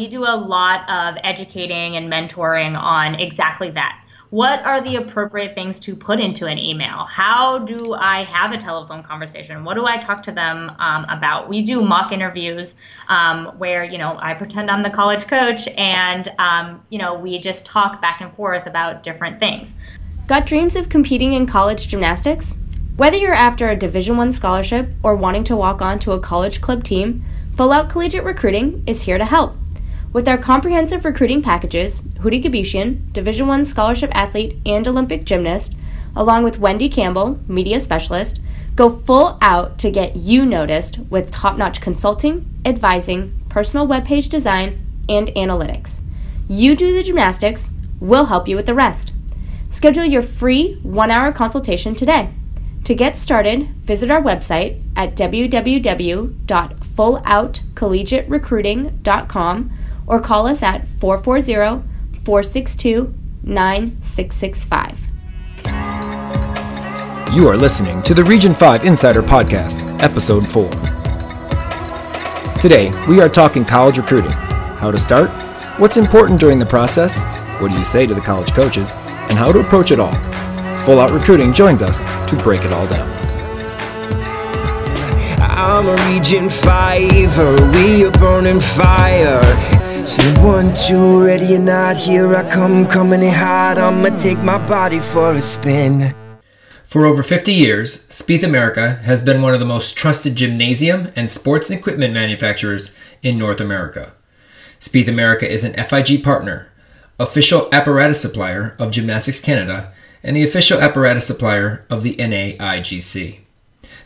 We do a lot of educating and mentoring on exactly that. What are the appropriate things to put into an email? How do I have a telephone conversation? What do I talk to them um, about? We do mock interviews um, where, you know, I pretend I'm the college coach and, um, you know, we just talk back and forth about different things. Got dreams of competing in college gymnastics? Whether you're after a Division 1 scholarship or wanting to walk on to a college club team, Full Out Collegiate Recruiting is here to help. With our comprehensive recruiting packages, Houry Gebeshian, Division I scholarship athlete and Olympic gymnast, along with Wendy Campbell, media specialist, go full out to get you noticed with top notch consulting, advising, personal webpage design, and analytics. You do the gymnastics, we'll help you with the rest. Schedule your free one hour consultation today. To get started, visit our website at www.fulloutcollegiaterecruiting.com or call us at 440 462 9665. You are listening to the Region 5 Insider Podcast, Episode 4. Today, we are talking college recruiting how to start, what's important during the process, what do you say to the college coaches, and how to approach it all. Full Out Recruiting joins us to break it all down. I'm a Region 5, we are burning fire. Say one, two, ready or not, here I come, coming in hot. I'ma take my body for a spin. For over 50 years, Spieth America has been one of the most trusted gymnasium and sports equipment manufacturers in North America. Spieth America is an FIG partner, official apparatus supplier of Gymnastics Canada, and the official apparatus supplier of the NAIGC.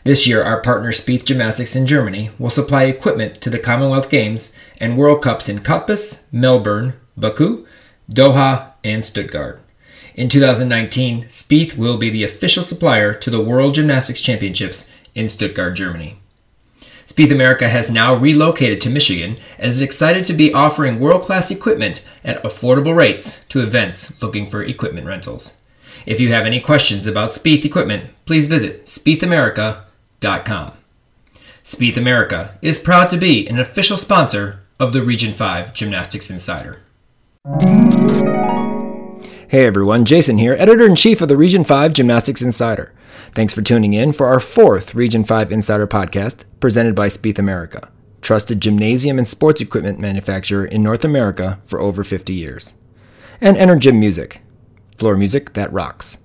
This year, our partner Spieth Gymnastics in Germany will supply equipment to the Commonwealth Games and World Cups in Cottbus, Melbourne, Baku, Doha, and Stuttgart. In 2019, Spieth will be the official supplier to the World Gymnastics Championships in Stuttgart, Germany. Spieth America has now relocated to Michigan and is excited to be offering world class equipment at affordable rates to events looking for equipment rentals. If you have any questions about Spieth equipment, please visit spiethamerica.com. Spieth America is proud to be an official sponsor of the Region 5 Gymnastics Insider. Hey everyone, Jason here, editor in chief of the Region 5 Gymnastics Insider. Thanks for tuning in for our fourth Region 5 Insider podcast presented by Spieth America, trusted gymnasium and sports equipment manufacturer in North America for over 50 years. And Energym Music, floor music that rocks.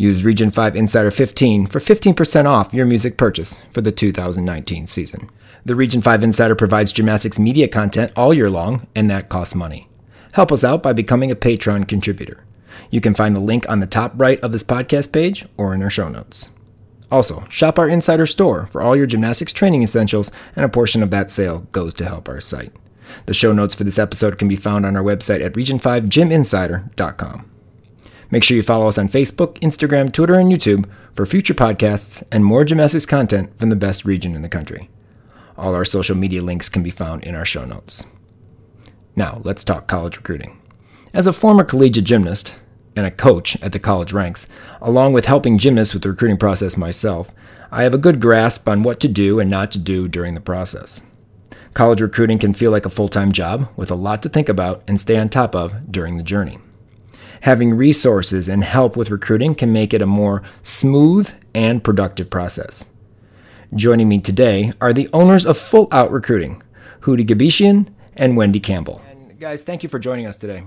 Use Region 5 Insider 15 for 15% off your music purchase for the 2019 season. The Region 5 Insider provides gymnastics media content all year long, and that costs money. Help us out by becoming a Patreon contributor. You can find the link on the top right of this podcast page or in our show notes. Also, shop our Insider store for all your gymnastics training essentials, and a portion of that sale goes to help our site. The show notes for this episode can be found on our website at region5gyminsider.com. Make sure you follow us on Facebook, Instagram, Twitter, and YouTube for future podcasts and more gymnastics content from the best region in the country. All our social media links can be found in our show notes. Now, let's talk college recruiting. As a former collegiate gymnast and a coach at the college ranks, along with helping gymnasts with the recruiting process myself, I have a good grasp on what to do and not to do during the process. College recruiting can feel like a full time job with a lot to think about and stay on top of during the journey. Having resources and help with recruiting can make it a more smooth and productive process. Joining me today are the owners of Full Out Recruiting, Houry Gebeshian and Wendy Campbell. And guys, thank you for joining us today.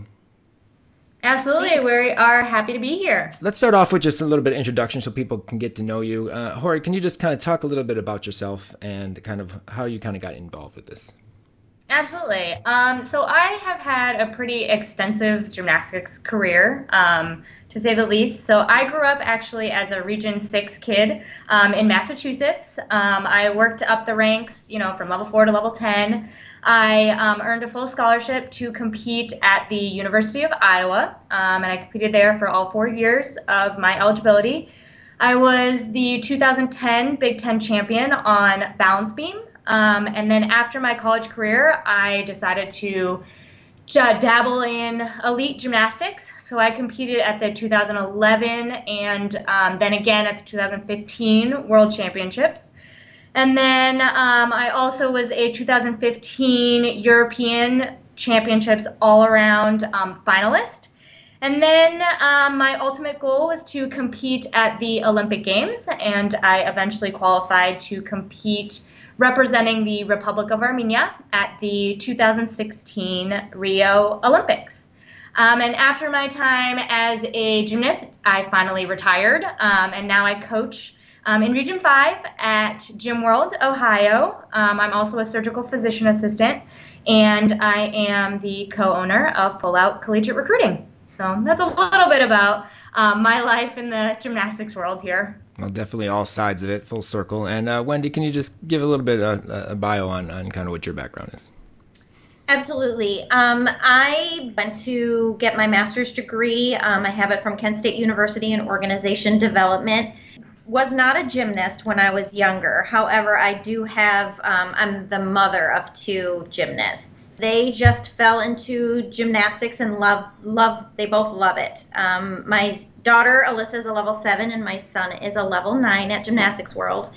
Absolutely. Thanks. We are happy to be here. Let's start off with just a little bit of introduction so people can get to know you. Uh, Houry, can you just kind of talk a little bit about yourself and kind of how you kind of got involved with this? Absolutely. Um, so I have had a pretty extensive gymnastics career, um, to say the least. So I grew up actually as a Region Six kid um, in Massachusetts. Um, I worked up the ranks, you know, from level four to level ten. I um, earned a full scholarship to compete at the University of Iowa, um, and I competed there for all four years of my eligibility. I was the 2010 Big Ten champion on balance beam. Um, and then after my college career, I decided to dabble in elite gymnastics. So I competed at the 2011 and um, then again at the 2015 World Championships. And then um, I also was a 2015 European championships all around um, finalist. And then um, my ultimate goal was to compete at the Olympic Games, and I eventually qualified to compete representing the Republic of Armenia at the 2016 Rio Olympics. Um, and after my time as a gymnast, I finally retired, um, and now I coach um, in Region 5 at Gym World, Ohio. Um, I'm also a surgical physician assistant, and I am the co owner of Full Out Collegiate Recruiting. So that's a little bit about um, my life in the gymnastics world here. Well, definitely all sides of it, full circle. And uh, Wendy, can you just give a little bit of uh, a bio on, on kind of what your background is? Absolutely. Um, I went to get my master's degree. Um, I have it from Kent State University in Organization Development. Was not a gymnast when I was younger. However, I do have, um, I'm the mother of two gymnasts. They just fell into gymnastics and love, love, they both love it. Um, my daughter, Alyssa, is a level seven, and my son is a level nine at Gymnastics World.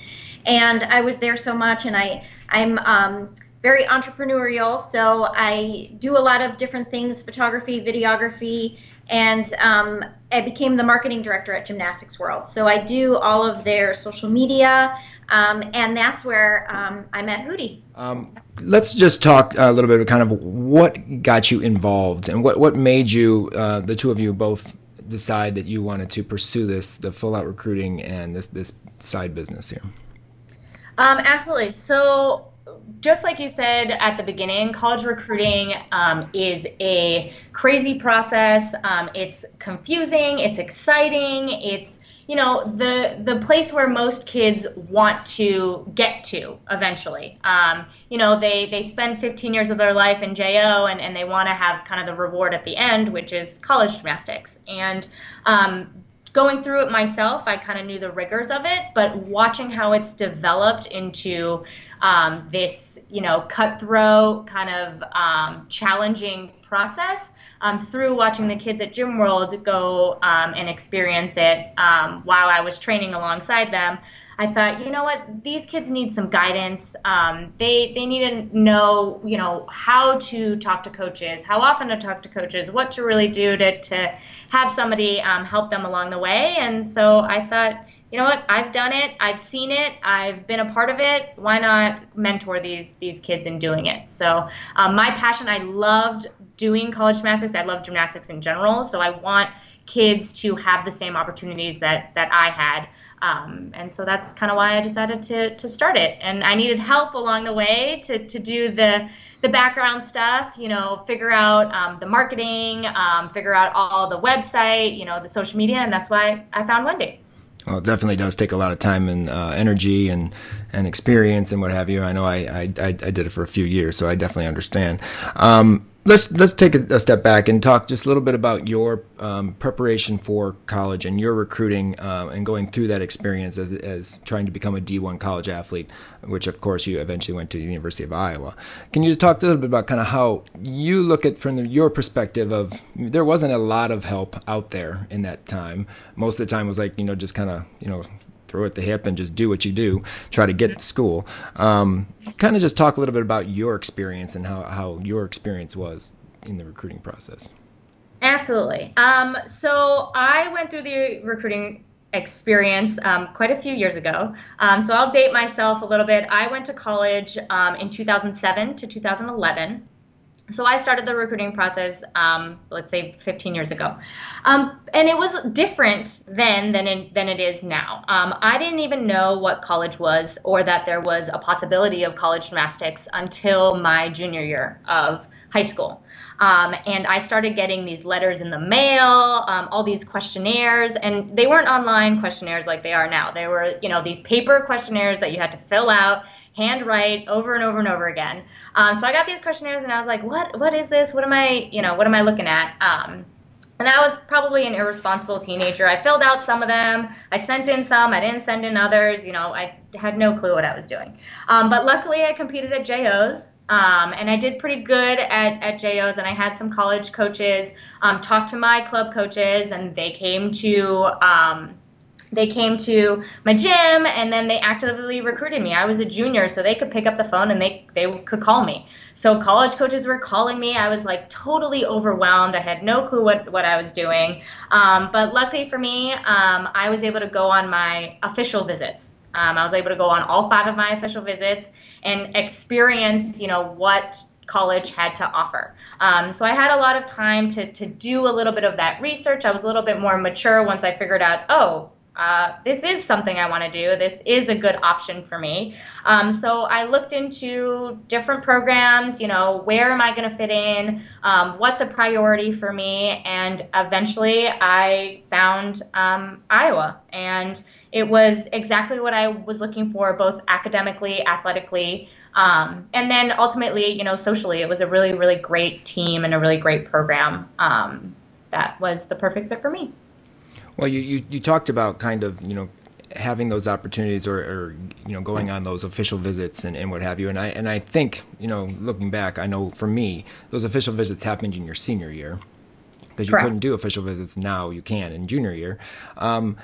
And I was there so much, and I, I'm, um, very entrepreneurial. So I do a lot of different things photography, videography, and um, I became the marketing director at Gymnastics World. So I do all of their social media, um, and that's where um, I met Houry. Um, let's just talk a little bit of kind of what got you involved and what, what made you, uh, the two of you both decide that you wanted to pursue this, the full out recruiting and this, this side business here. Um, absolutely. So just like you said at the beginning, college recruiting um, is a crazy process. Um, it's confusing. It's exciting. It's you know the the place where most kids want to get to eventually. Um, you know they they spend 15 years of their life in JO and, and they want to have kind of the reward at the end, which is college gymnastics. And um, going through it myself, I kind of knew the rigors of it, but watching how it's developed into um, this, you know, cutthroat kind of um, challenging process um, through watching the kids at Gym World go um, and experience it um, while I was training alongside them. I thought, you know what, these kids need some guidance. Um, they they need to know, you know, how to talk to coaches, how often to talk to coaches, what to really do to to have somebody um, help them along the way. And so I thought, you know what, I've done it, I've seen it, I've been a part of it. Why not mentor these these kids in doing it? So um, my passion, I loved doing college gymnastics. I love gymnastics in general. So I want kids to have the same opportunities that that I had. Um, and so that's kind of why I decided to, to start it. And I needed help along the way to, to do the, the background stuff, you know, figure out um, the marketing, um, figure out all the website, you know, the social media. And that's why I found Wendy. Well, it definitely does take a lot of time and uh, energy and, and experience and what have you. I know I, I, I did it for a few years, so I definitely understand. Um, let's let's take a, step back and talk just a little bit about your um, preparation for college and your recruiting uh, and going through that experience as, as trying to become a D1 college athlete, which of course you eventually went to the University of Iowa. Can you just talk a little bit about kind of how you look at from the, your perspective of there wasn't a lot of help out there in that time. Most of the time was like you know just kind of you know throw at the hip and just do what you do, try to get to school. Um, kind of just talk a little bit about your experience and how, how your experience was in the recruiting process. Absolutely. Um, so I went through the recruiting experience um, quite a few years ago. Um, so I'll date myself a little bit. I went to college um, in 2007 to 2011 so I started the recruiting process, um, let's say 15 years ago, um, and it was different then than in, than it is now. Um, I didn't even know what college was or that there was a possibility of college gymnastics until my junior year of high school. Um, and I started getting these letters in the mail, um, all these questionnaires, and they weren't online questionnaires like they are now. They were, you know, these paper questionnaires that you had to fill out handwrite over and over and over again. Um, so I got these questionnaires and I was like, what what is this? What am I you know what am I looking at? Um, and I was probably an irresponsible teenager. I filled out some of them. I sent in some. I didn't send in others. You know, I had no clue what I was doing. Um, but luckily, I competed at JOs. Um, and I did pretty good at, at JOs, and I had some college coaches um, talk to my club coaches, and they came to um, they came to my gym and then they actively recruited me. I was a junior, so they could pick up the phone and they they could call me. So college coaches were calling me. I was like totally overwhelmed. I had no clue what what I was doing. Um, but luckily for me, um, I was able to go on my official visits. Um, I was able to go on all five of my official visits and experience, you know, what college had to offer. Um, so I had a lot of time to, to do a little bit of that research. I was a little bit more mature once I figured out, oh, uh, this is something I want to do. This is a good option for me. Um, so I looked into different programs, you know, where am I going to fit in? Um, what's a priority for me? And eventually I found um, Iowa. And it was exactly what I was looking for, both academically, athletically. Um, and then ultimately, you know, socially, it was a really, really great team and a really great program um, that was the perfect fit for me. Well, you, you, you talked about kind of, you know, having those opportunities or, or, you know going on those official visits and, and what have you and I and I think you know looking back I know for me those official visits happened in your senior year because you Correct. couldn't do official visits now you can in junior year um,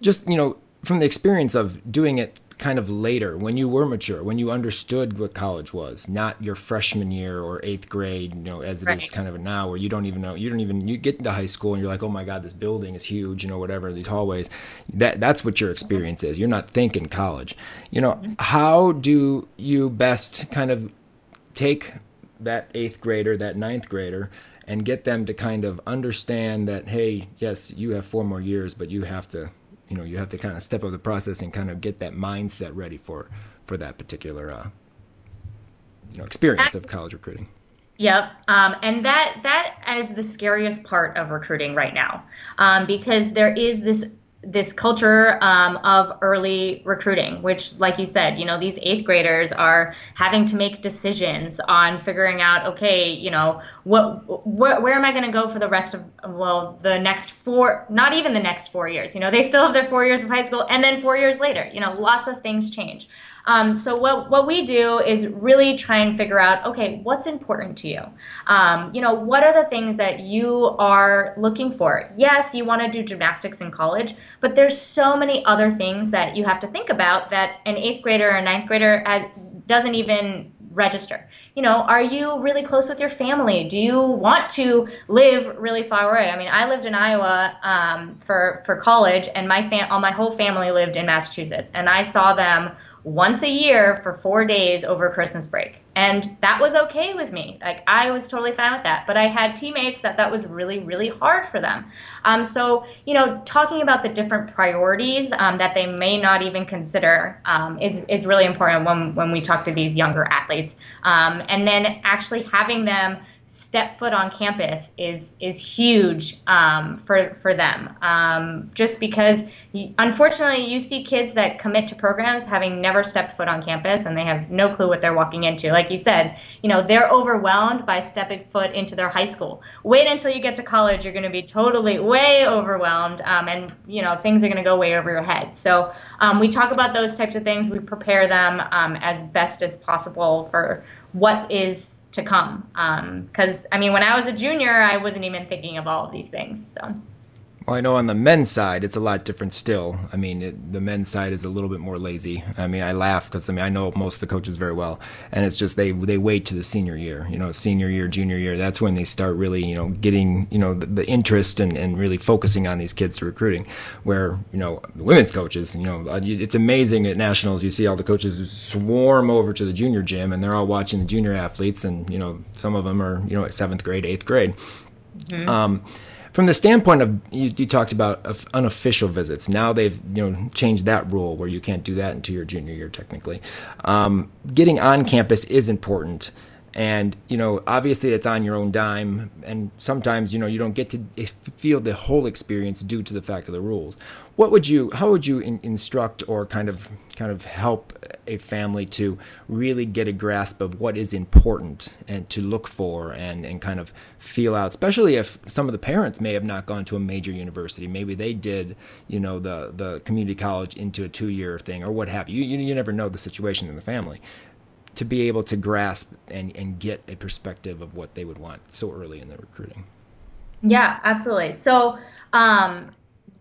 just you know from the experience of doing it kind of later when you were mature, when you understood what college was, not your freshman year or eighth grade, you know, as it right. is kind of now where you don't even know, you don't even, you get into high school and you're like, oh my God, this building is huge, you know, whatever, these hallways. That That's what your experience is. You're not thinking college. You know, mm-hmm. how do you best kind of take that eighth grader, that ninth grader, and get them to kind of understand that, hey, yes, you have four more years, but you have to you know you have to kind of step up the process and kind of get that mindset ready for for that particular uh, you know experience of college recruiting. Yep, um, and that that is the scariest part of recruiting right now, um, because there is this this culture um, of early recruiting, which, like you said, you know, these eighth graders are having to make decisions on figuring out, okay, you know, what, wh- where am I going to go for the rest of, well, the next four, not even the next four years. You know, they still have their four years of high school, and then four years later, you know, lots of things change. Um, so what what we do is really try and figure out, okay, what's important to you? Um, you know, what are the things that you are looking for? Yes, you want to do gymnastics in college, but there's so many other things that you have to think about that an eighth grader or a ninth grader uh, doesn't even register. You know, are you really close with your family? Do you want to live really far away? I mean, I lived in Iowa um, for for college, and my fam- all my whole family lived in Massachusetts, and I saw them once a year for four days over Christmas break. And that was okay with me. Like, I was totally fine with that. But I had teammates that that was really, really hard for them. Um, so, you know, talking about the different priorities um, that they may not even consider um, is, is really important when, when we talk to these younger athletes. Um, and then actually having them step foot on campus is is huge um, for for them. Um, just because, unfortunately, you see kids that commit to programs having never stepped foot on campus and they have no clue what they're walking into. Like you said, you know they're overwhelmed by stepping foot into their high school. Wait until you get to college, you're going to be totally way overwhelmed, um, and you know things are going to go way over your head. So um, we talk about those types of things. We prepare them um, as best as possible for what is to come. Because, um, I mean, when I was a junior, I wasn't even thinking of all of these things. So. Well, I know on the men's side, it's a lot different still. I mean, it, the men's side is a little bit more lazy. I mean, I laugh because I mean I know most of the coaches very well, and it's just they they wait to the senior year. You know, senior year, junior year. That's when they start really you know getting you know the, the interest and, and really focusing on these kids to recruiting. Where you know women's coaches, you know, uh, it's amazing at nationals. You see all the coaches swarm over to the junior gym, and they're all watching the junior athletes, and you know some of them are you know seventh grade, eighth grade. Mm-hmm. Um, from the standpoint of you, you, talked about unofficial visits. Now they've you know changed that rule where you can't do that until your junior year technically. Um, getting on campus is important, and you know obviously it's on your own dime, and sometimes you know you don't get to feel the whole experience due to the fact of the rules. What would you? How would you in, instruct or kind of kind of help a family to really get a grasp of what is important and to look for and, and kind of feel out, especially if some of the parents may have not gone to a major university. Maybe they did, you know, the, the community college into a two year thing or what have you. you. You never know the situation in the family. To be able to grasp and, and get a perspective of what they would want so early in the recruiting. Yeah, absolutely. So, um,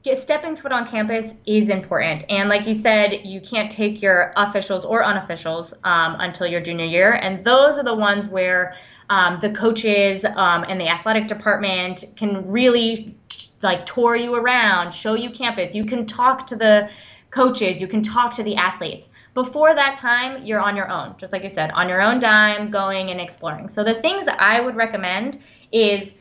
get stepping foot on campus is important. And like you said, you can't take your officials or unofficials um, until your junior year. And those are the ones where um, the coaches um, and the athletic department can really like tour you around, show you campus. You can talk to the coaches, you can talk to the athletes. Before that time, you're on your own, just like you said, on your own dime, going and exploring. So the things I would recommend is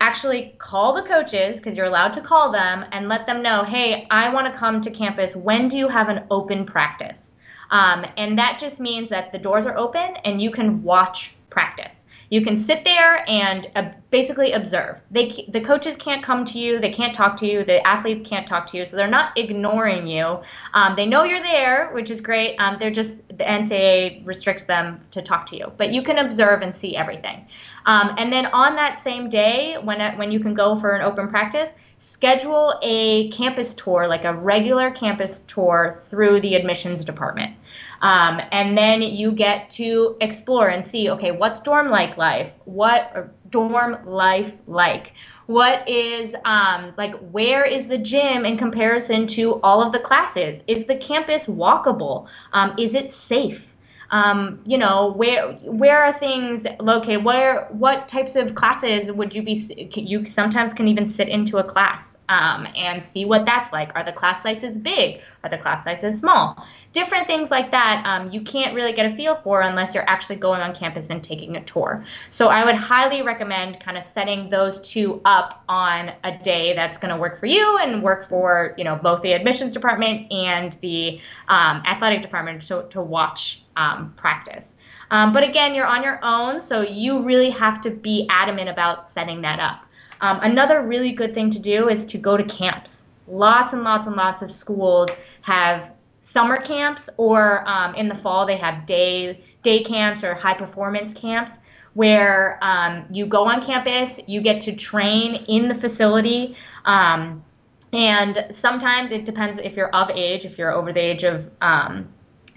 actually call the coaches because you're allowed to call them and let them know, hey, I want to come to campus. When do you have an open practice? Um, and that just means that the doors are open and you can watch practice. You can sit there and uh, basically observe. They, the coaches can't come to you, they can't talk to you, the athletes can't talk to you, so they're not ignoring you. Um, they know you're there, which is great. Um, they're just the NCAA restricts them to talk to you, but you can observe and see everything. Um, and then on that same day, when when you can go for an open practice, schedule a campus tour, like a regular campus tour through the admissions department. Um, and then you get to explore and see, okay, what's dorm like life? What dorm life like? What is um, like? Where is the gym in comparison to all of the classes? Is the campus walkable? Um, is it safe? Um, you know where where are things located where what types of classes would you be you sometimes can even sit into a class um, and see what that's like are the class sizes big are the class sizes small different things like that um, you can't really get a feel for unless you're actually going on campus and taking a tour so i would highly recommend kind of setting those two up on a day that's going to work for you and work for you know both the admissions department and the um, athletic department to, to watch um, practice. Um, but again, you're on your own, so you really have to be adamant about setting that up. Um, another really good thing to do is to go to camps. Lots and lots and lots of schools have summer camps, or um, in the fall they have day day camps or high performance camps where um, you go on campus, you get to train in the facility. Um, and sometimes it depends if you're of age, if you're over the age of um,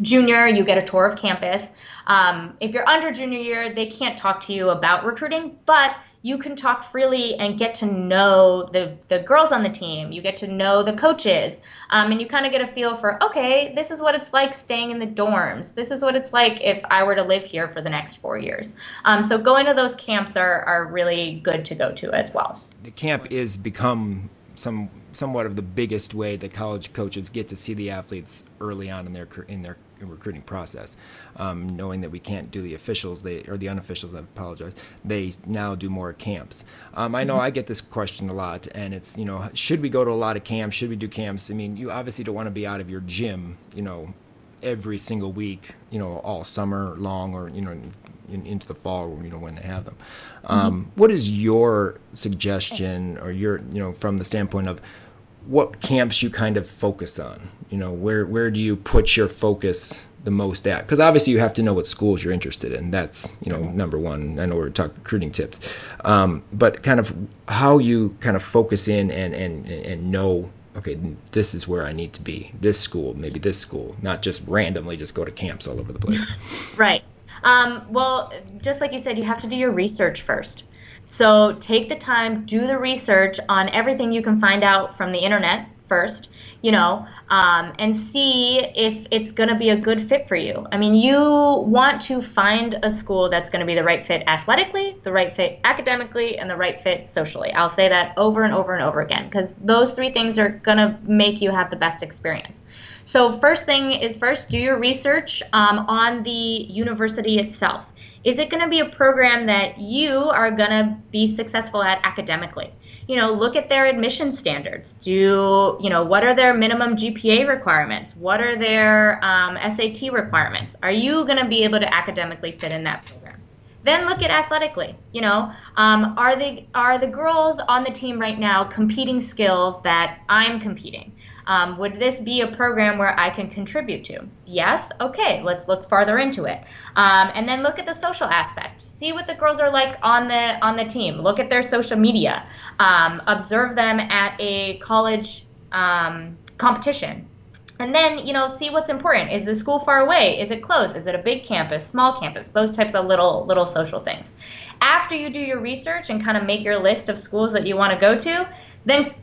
junior, you get a tour of campus. Um, if you're under junior year, they can't talk to you about recruiting, but you can talk freely and get to know the, the girls on the team. You get to know the coaches, um, and you kind of get a feel for, okay, this is what it's like staying in the dorms. This is what it's like if I were to live here for the next four years. Um, so going to those camps are, are really good to go to as well. The camp is become some somewhat of the biggest way that college coaches get to see the athletes early on in their in their recruiting process. Um, knowing that we can't do the officials, they or the unofficials, I apologize. They now do more camps. Um, I know mm-hmm. I get this question a lot, and it's you know should we go to a lot of camps? Should we do camps? I mean, you obviously don't want to be out of your gym, you know, every single week, you know, all summer long, or you know, in, into the fall, you know, when they have them. Um, mm-hmm. what is your suggestion, or your you know, from the standpoint of what camps you kind of focus on. You know, where where do you put your focus the most at? Because obviously you have to know what schools you're interested in. That's you know number one. I know we're talking recruiting tips, um, but kind of how you kind of focus in and and and know. Okay, this is where I need to be. This school, maybe this school, not just randomly just go to camps all over the place. Right. Um, well, just like you said, you have to do your research first. So take the time, do the research on everything you can find out from the internet first, you know, um, and see if it's going to be a good fit for you. I mean, you want to find a school that's going to be the right fit athletically, the right fit academically, and the right fit socially. I'll say that over and over and over again because those three things are going to make you have the best experience. So, first thing is first do your research um, on the university itself is it going to be a program that you are going to be successful at academically? You know, look at their admission standards. Do, you know, what are their minimum GPA requirements? What are their um, SAT requirements? Are you going to be able to academically fit in that program? Then look at athletically. You know, um, are the are the girls on the team right now competing skills that I'm competing? Um, would this be a program where I can contribute to? Yes? Okay, let's look farther into it. Um, and then look at the social aspect. See what the girls are like on the on the team. Look at their social media. Um, observe them at a college um, competition. And then, you know, see what's important. Is the school far away? Is it close? Is it a big campus, small campus? Those types of little little social things. After you do your research and kind of make your list of schools that you want to go to, then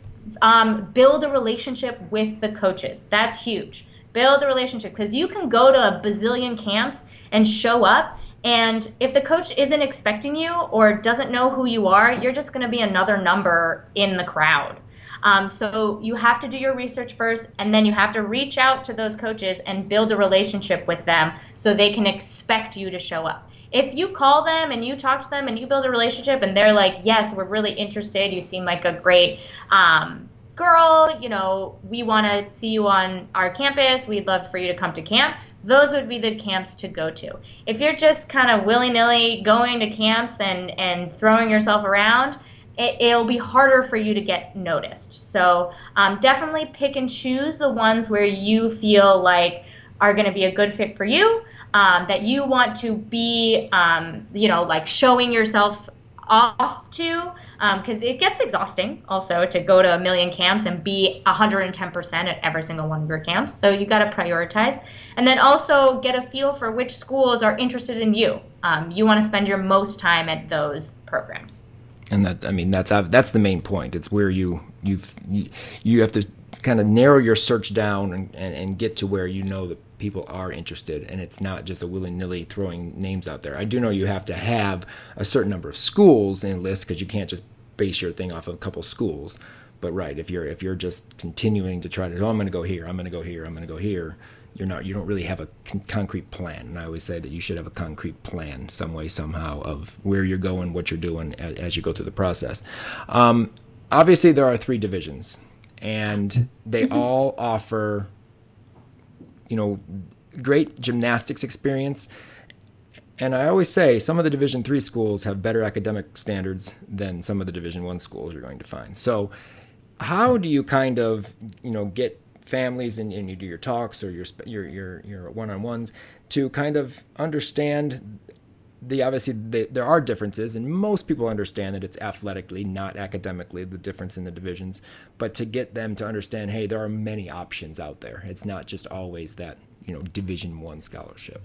um, build a relationship with the coaches. That's huge. Build a relationship because you can go to a bazillion camps and show up and if the coach isn't expecting you or doesn't know who you are, you're just going to be another number in the crowd. Um, so you have to do your research first, and then you have to reach out to those coaches and build a relationship with them so they can expect you to show up. If you call them and you talk to them and you build a relationship and they're like, yes, we're really interested, you seem like a great um, girl, you know, we want to see you on our campus, we'd love for you to come to camp, those would be the camps to go to. If you're just kind of willy nilly going to camps and, and throwing yourself around, it, will be harder for you to get noticed. So um, definitely pick and choose the ones where you feel like are going to be a good fit for you, um, that you want to be, um, you know, like showing yourself off to because um, it gets exhausting also to go to a million camps and be 110% at every single one of your camps. So you got to prioritize. And then also get a feel for which schools are interested in you. Um, you want to spend your most time at those programs. And that, I mean, that's that's the main point. It's where you you've you, you have to kind of narrow your search down and, and, and get to where you know that people are interested and it's not just a willy-nilly throwing names out there. I do know you have to have a certain number of schools in list because you can't just base your thing off of a couple schools. But right, if you're if you're just continuing to try to oh I'm going to go here, I'm going to go here, I'm going to go here, you're not you don't really have a con- concrete plan. And I always say that you should have a concrete plan some way somehow of where you're going, what you're doing as, as you go through the process. Um, obviously there are three divisions and they mm-hmm. all offer you know, great gymnastics experience. And I always say some of the Division three schools have better academic standards than some of the Division one schools you're going to find. So, how do you kind of you know get families and, and you do your talks or your your your, your one-on-ones to kind of understand the obviously the, there are differences, and most people understand that it's athletically, not academically, the difference in the divisions. But to get them to understand, hey, there are many options out there. It's not just always that you know Division One scholarship.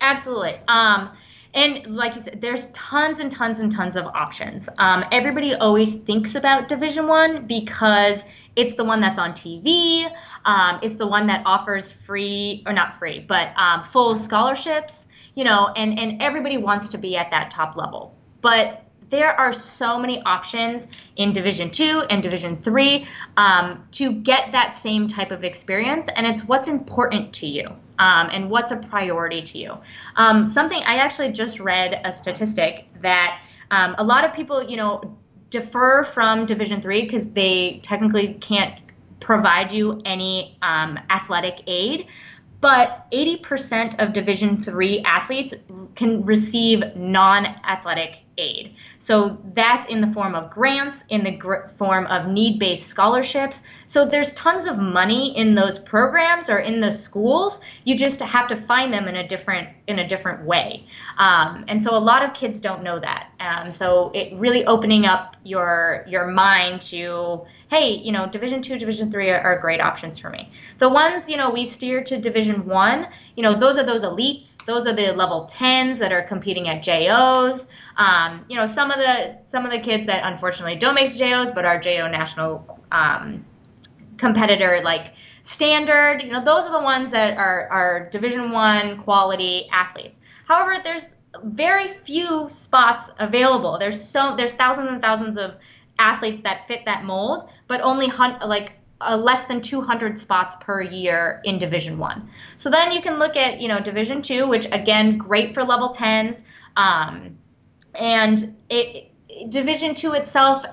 Absolutely. Um, and like you said, there's tons and tons and tons of options. Um, everybody always thinks about Division One because it's the one that's on TV. Um, it's the one that offers free or not free, but um, full scholarships you know, and, and everybody wants to be at that top level. But there are so many options in Division Two and Division Three um, to get that same type of experience, and it's what's important to you um, and what's a priority to you. Um, something I actually just read a statistic that um, a lot of people, you know, defer from Division Three because they technically can't provide you any um, athletic aid but 80% of division 3 athletes can receive non-athletic aid. So that's in the form of grants in the gr- form of need-based scholarships. So there's tons of money in those programs or in the schools. You just have to find them in a different in a different way. Um, and so a lot of kids don't know that. Um, so it really opening up your your mind to hey, you know, Division two, Division three are, are, great options for me. The ones, you know, we steer to Division one, you know, those are those elites. Those are the level tens that are competing at JOs. Um, you know, some of the some of the kids that unfortunately don't make JOs but are JO national um, competitor like standard. You know, those are the ones that are are Division one quality athletes. However, there's very few spots available. There's so there's thousands and thousands of athletes that fit that mold, but only hun- like uh, less than 200 spots per year in Division One. So then you can look at you know Division Two, which again great for level 10s, um, and it, Division Two itself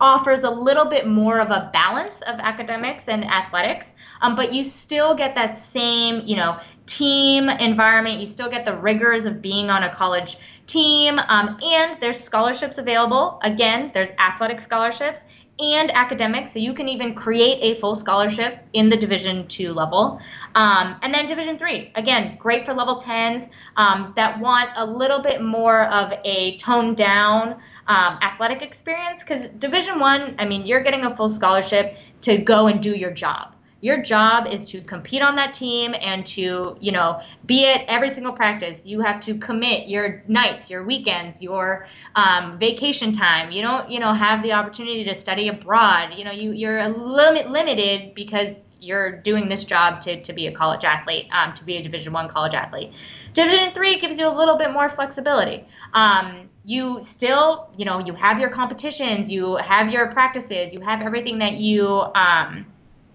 offers a little bit more of a balance of academics and athletics, um, but you still get that same you know team environment. You still get the rigors of being on a college team, um, and there's scholarships available. Again, there's athletic scholarships and academic, so you can even create a full scholarship in the Division two level. Um, and then Division three, again, great for level 10s um, that want a little bit more of a toned down um, athletic experience because Division one, I mean, you're getting a full scholarship to go and do your job Your job is to compete on that team and to, you know, be at every single practice. You have to commit your nights, your weekends, your um, vacation time. You don't, you know, have the opportunity to study abroad. You know, you you're a limit limited because you're doing this job to, to be a college athlete, um, to be a Division One college athlete. Division three gives you a little bit more flexibility. Um, you still, you know, you have your competitions, you have your practices, you have everything that you um,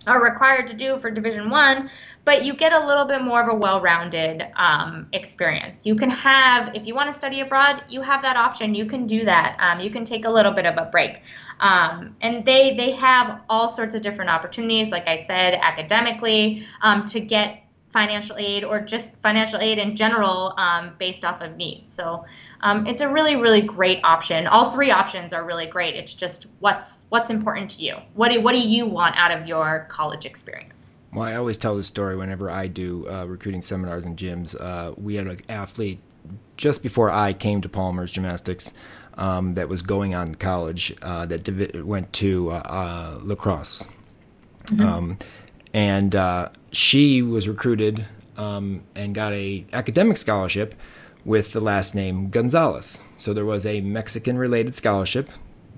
are required to do for Division One, but you get a little bit more of a well-rounded um, experience. You can have, if you want to study abroad, you have that option. You can do that. Um, you can take a little bit of a break, um, and they they have all sorts of different opportunities. Like I said, academically, um, to get financial aid or just financial aid in general um, based off of needs. So um, it's a really, really great option. All three options are really great. It's just what's what's important to you. What do what do you want out of your college experience? Well, I always tell this story whenever I do uh, recruiting seminars and gyms. Uh, we had an athlete just before I came to Palmer's Gymnastics um, that was going on to college uh, that went to uh, uh, La Crosse. Mm-hmm. Um, and uh, she was recruited um, and got a academic scholarship with the last name Gonzalez. So there was a Mexican related scholarship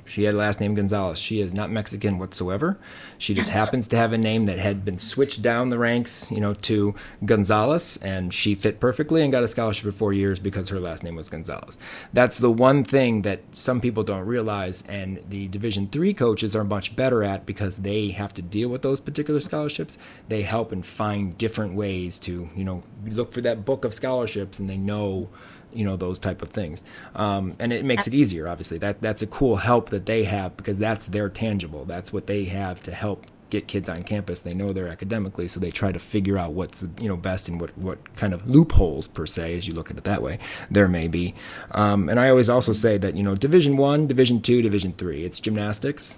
she had last name Gonzalez. She is not Mexican whatsoever. She just happens to have a name that had been switched down the ranks, you know, to Gonzalez, and she fit perfectly and got a scholarship for four years because her last name was Gonzalez. That's the one thing that some people don't realize, and the Division three coaches are much better at because they have to deal with those particular scholarships. They help and find different ways to, you know, look for that book of scholarships, and they know you know those type of things. Um, and it makes it easier obviously. That that's a cool help that they have because that's their tangible. That's what they have to help get kids on campus. They know they're academically so they try to figure out what's you know best and what what kind of loopholes per se as you look at it that way there may be. Um, and i always also say that you know division one division two division three it's gymnastics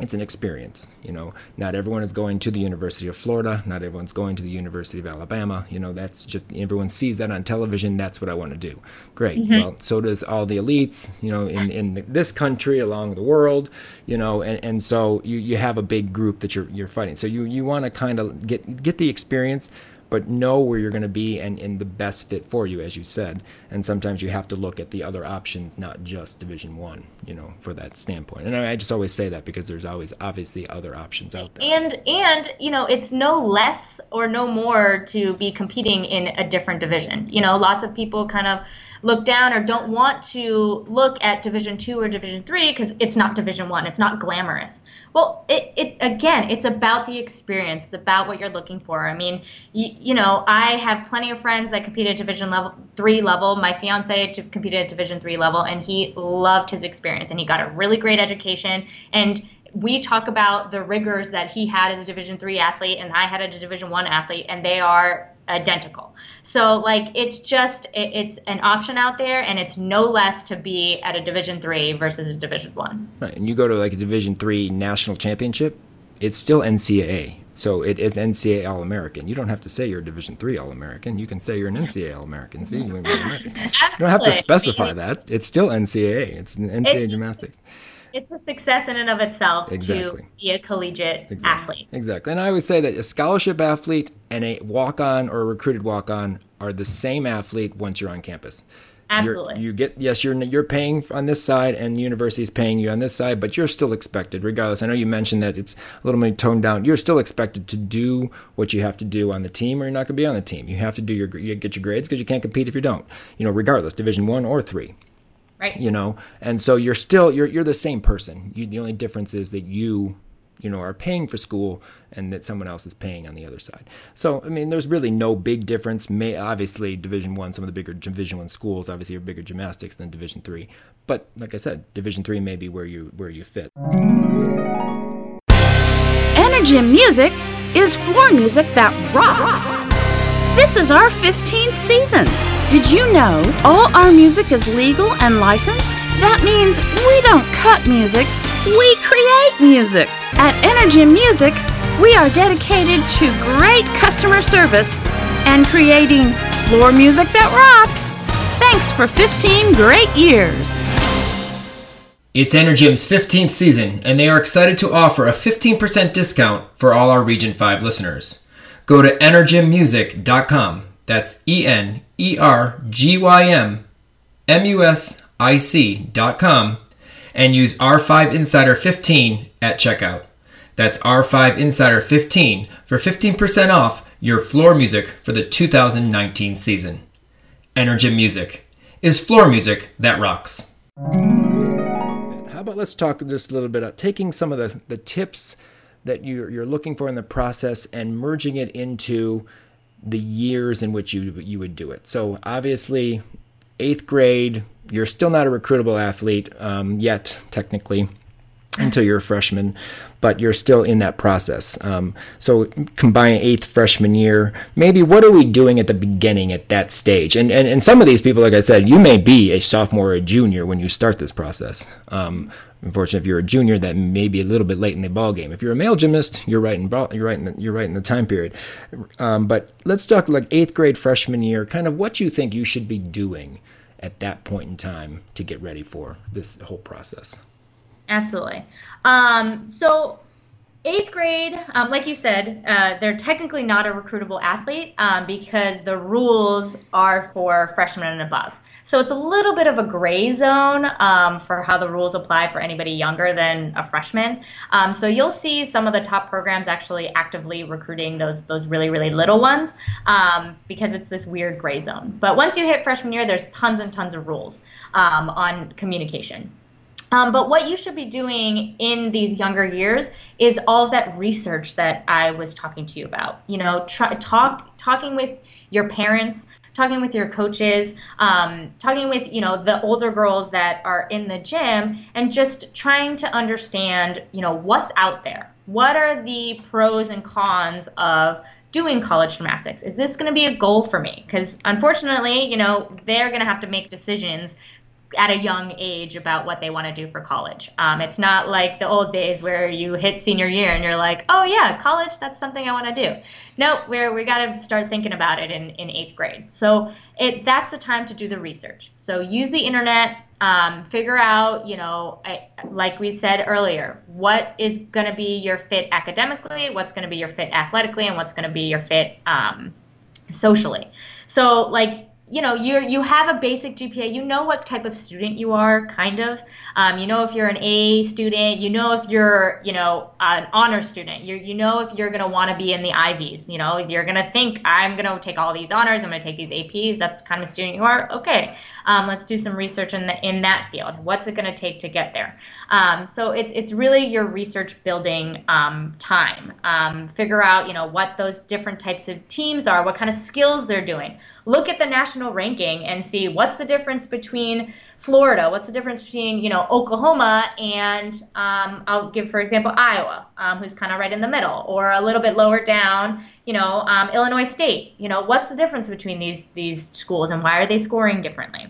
it's an experience. You know, not everyone is going to the University of Florida. Not everyone's going to the University of Alabama. You know, that's just everyone sees that on television. That's what I want to do. Great. Mm-hmm. Well, so does all the elites. You know, in in this country, along the world. You know, and, and so you, you have a big group that you're you're fighting. So you you want to kind of get get the experience, but know where you're going to be and in the best fit for you, as you said. And sometimes you have to look at the other options, not just Division One, you know, for that standpoint. And I, just always say that because there's always obviously other options out there. And and you know, it's no less or no more to be competing in a different division. You know, lots of people kind of look down or don't want to look at division two or division three because it's not division one it's not glamorous well, it, it again, it's about the experience. It's about what you're looking for. I mean, you, you know, I have plenty of friends that competed at Division level three level. My fiance competed at Division three level, and he loved his experience, and he got a really great education. And we talk about the rigors that he had as a Division three athlete, and I had as a Division one athlete, and they are identical. So like it's just it, it's an option out there, and it's no less to be at a Division three versus a Division one. Right, and you go to like a Division three national championship, it's still NCAA. So it is NCAA All American. You don't have to say you're a Division three All American. You can say you're an NCAA All American. See. You don't have to specify that. It's still NCAA. It's NCAA it's, gymnastics it's a success in and of itself exactly. to be a collegiate exactly. athlete. Exactly. And I would say that a scholarship athlete and a walk on or a recruited walk on are the same athlete once you're on campus. Absolutely. You're, you get yes, you're you're paying on this side, and the university is paying you on this side, but you're still expected, regardless. I know you mentioned that it's a little bit toned down. You're still expected to do what you have to do on the team, or you're not going to be on the team. You have to do your you get your grades because you can't compete if you don't. You know, regardless, Division one or three. Right. You know, and so you're still you're you're the same person. You, the only difference is that you you know are paying for school and that someone else is paying on the other side so i mean there's really no big difference may obviously division one some of the bigger division one schools obviously are bigger gymnastics than division three but like i said division three may be where you where you fit Energym Music is floor music that rocks this is our 15th season. Did you know all our music is legal and licensed? That means we don't cut music, we create music. At Energym Music, we are dedicated to great customer service and creating floor music that rocks. Thanks for 15 great years. It's Energym's 15th season, and they are excited to offer a 15% discount for all our Region 5 listeners. Go to energymmusic.com. That's E N E R G Y M M U S I C dot com and use R5 Insider 15 at checkout. That's R5 Insider 15 for 15% off your floor music for the 2019 season. Energym Music is floor music that rocks. How about let's talk just a little bit about taking some of the, the tips that you're, you're looking for in the process and merging it into the years in which you you would do it. So obviously, eighth grade, you're still not a recruitable athlete um, yet, technically, until you're a freshman, but you're still in that process. Um, so combine eighth freshman year, maybe what are we doing at the beginning at that stage? And, and and some of these people, like I said, you may be a sophomore or a junior when you start this process. Um, Unfortunately, if you're a junior, that may be a little bit late in the ball game. If you're a male gymnast, you're right in you're right in the, you're right in the time period. Um, but let's talk like eighth grade freshman year, kind of what you think you should be doing at that point in time to get ready for this whole process. Absolutely. Um, so eighth grade, um, like you said, uh, they're technically not a recruitable athlete um, because the rules are for freshmen and above. So it's a little bit of a gray zone um, for how the rules apply for anybody younger than a freshman. Um, so you'll see some of the top programs actually actively recruiting those those really really little ones um, because it's this weird gray zone. But once you hit freshman year, there's tons and tons of rules um, on communication. Um, but what you should be doing in these younger years is all of that research that I was talking to you about. You know, try, talk talking with your parents, talking with your coaches, um, talking with you know the older girls that are in the gym, and just trying to understand you know what's out there. What are the pros and cons of doing college gymnastics? Is this going to be a goal for me? Because unfortunately, you know, they're going to have to make decisions at a young age about what they want to do for college. Um, it's not like the old days where you hit senior year and you're like, oh yeah, college, that's something I want to do. No, we're, we got to start thinking about it in, in eighth grade. So it, that's the time to do the research. So use the internet, um, figure out, you know, I, like we said earlier, what is going to be your fit academically, what's going to be your fit athletically, and what's going to be your fit um, socially. So like you know you you have a basic GPA. You know what type of student you are, kind of. Um, you know if you're an A student. You know if you're you know an honor student. You you know if you're gonna want to be in the Ivies. You know you're gonna think I'm gonna take all these honors. I'm gonna take these APs. That's the kind of student you are. Okay, um, let's do some research in the in that field. What's it gonna take to get there? Um, so it's it's really your research building um, time. Um, figure out you know what those different types of teams are. What kind of skills they're doing look at the national ranking and see what's the difference between Florida, what's the difference between you know Oklahoma and um, I'll give for example Iowa, um, who's kind of right in the middle, or a little bit lower down, you know um, Illinois State. You know what's the difference between these these schools and why are they scoring differently,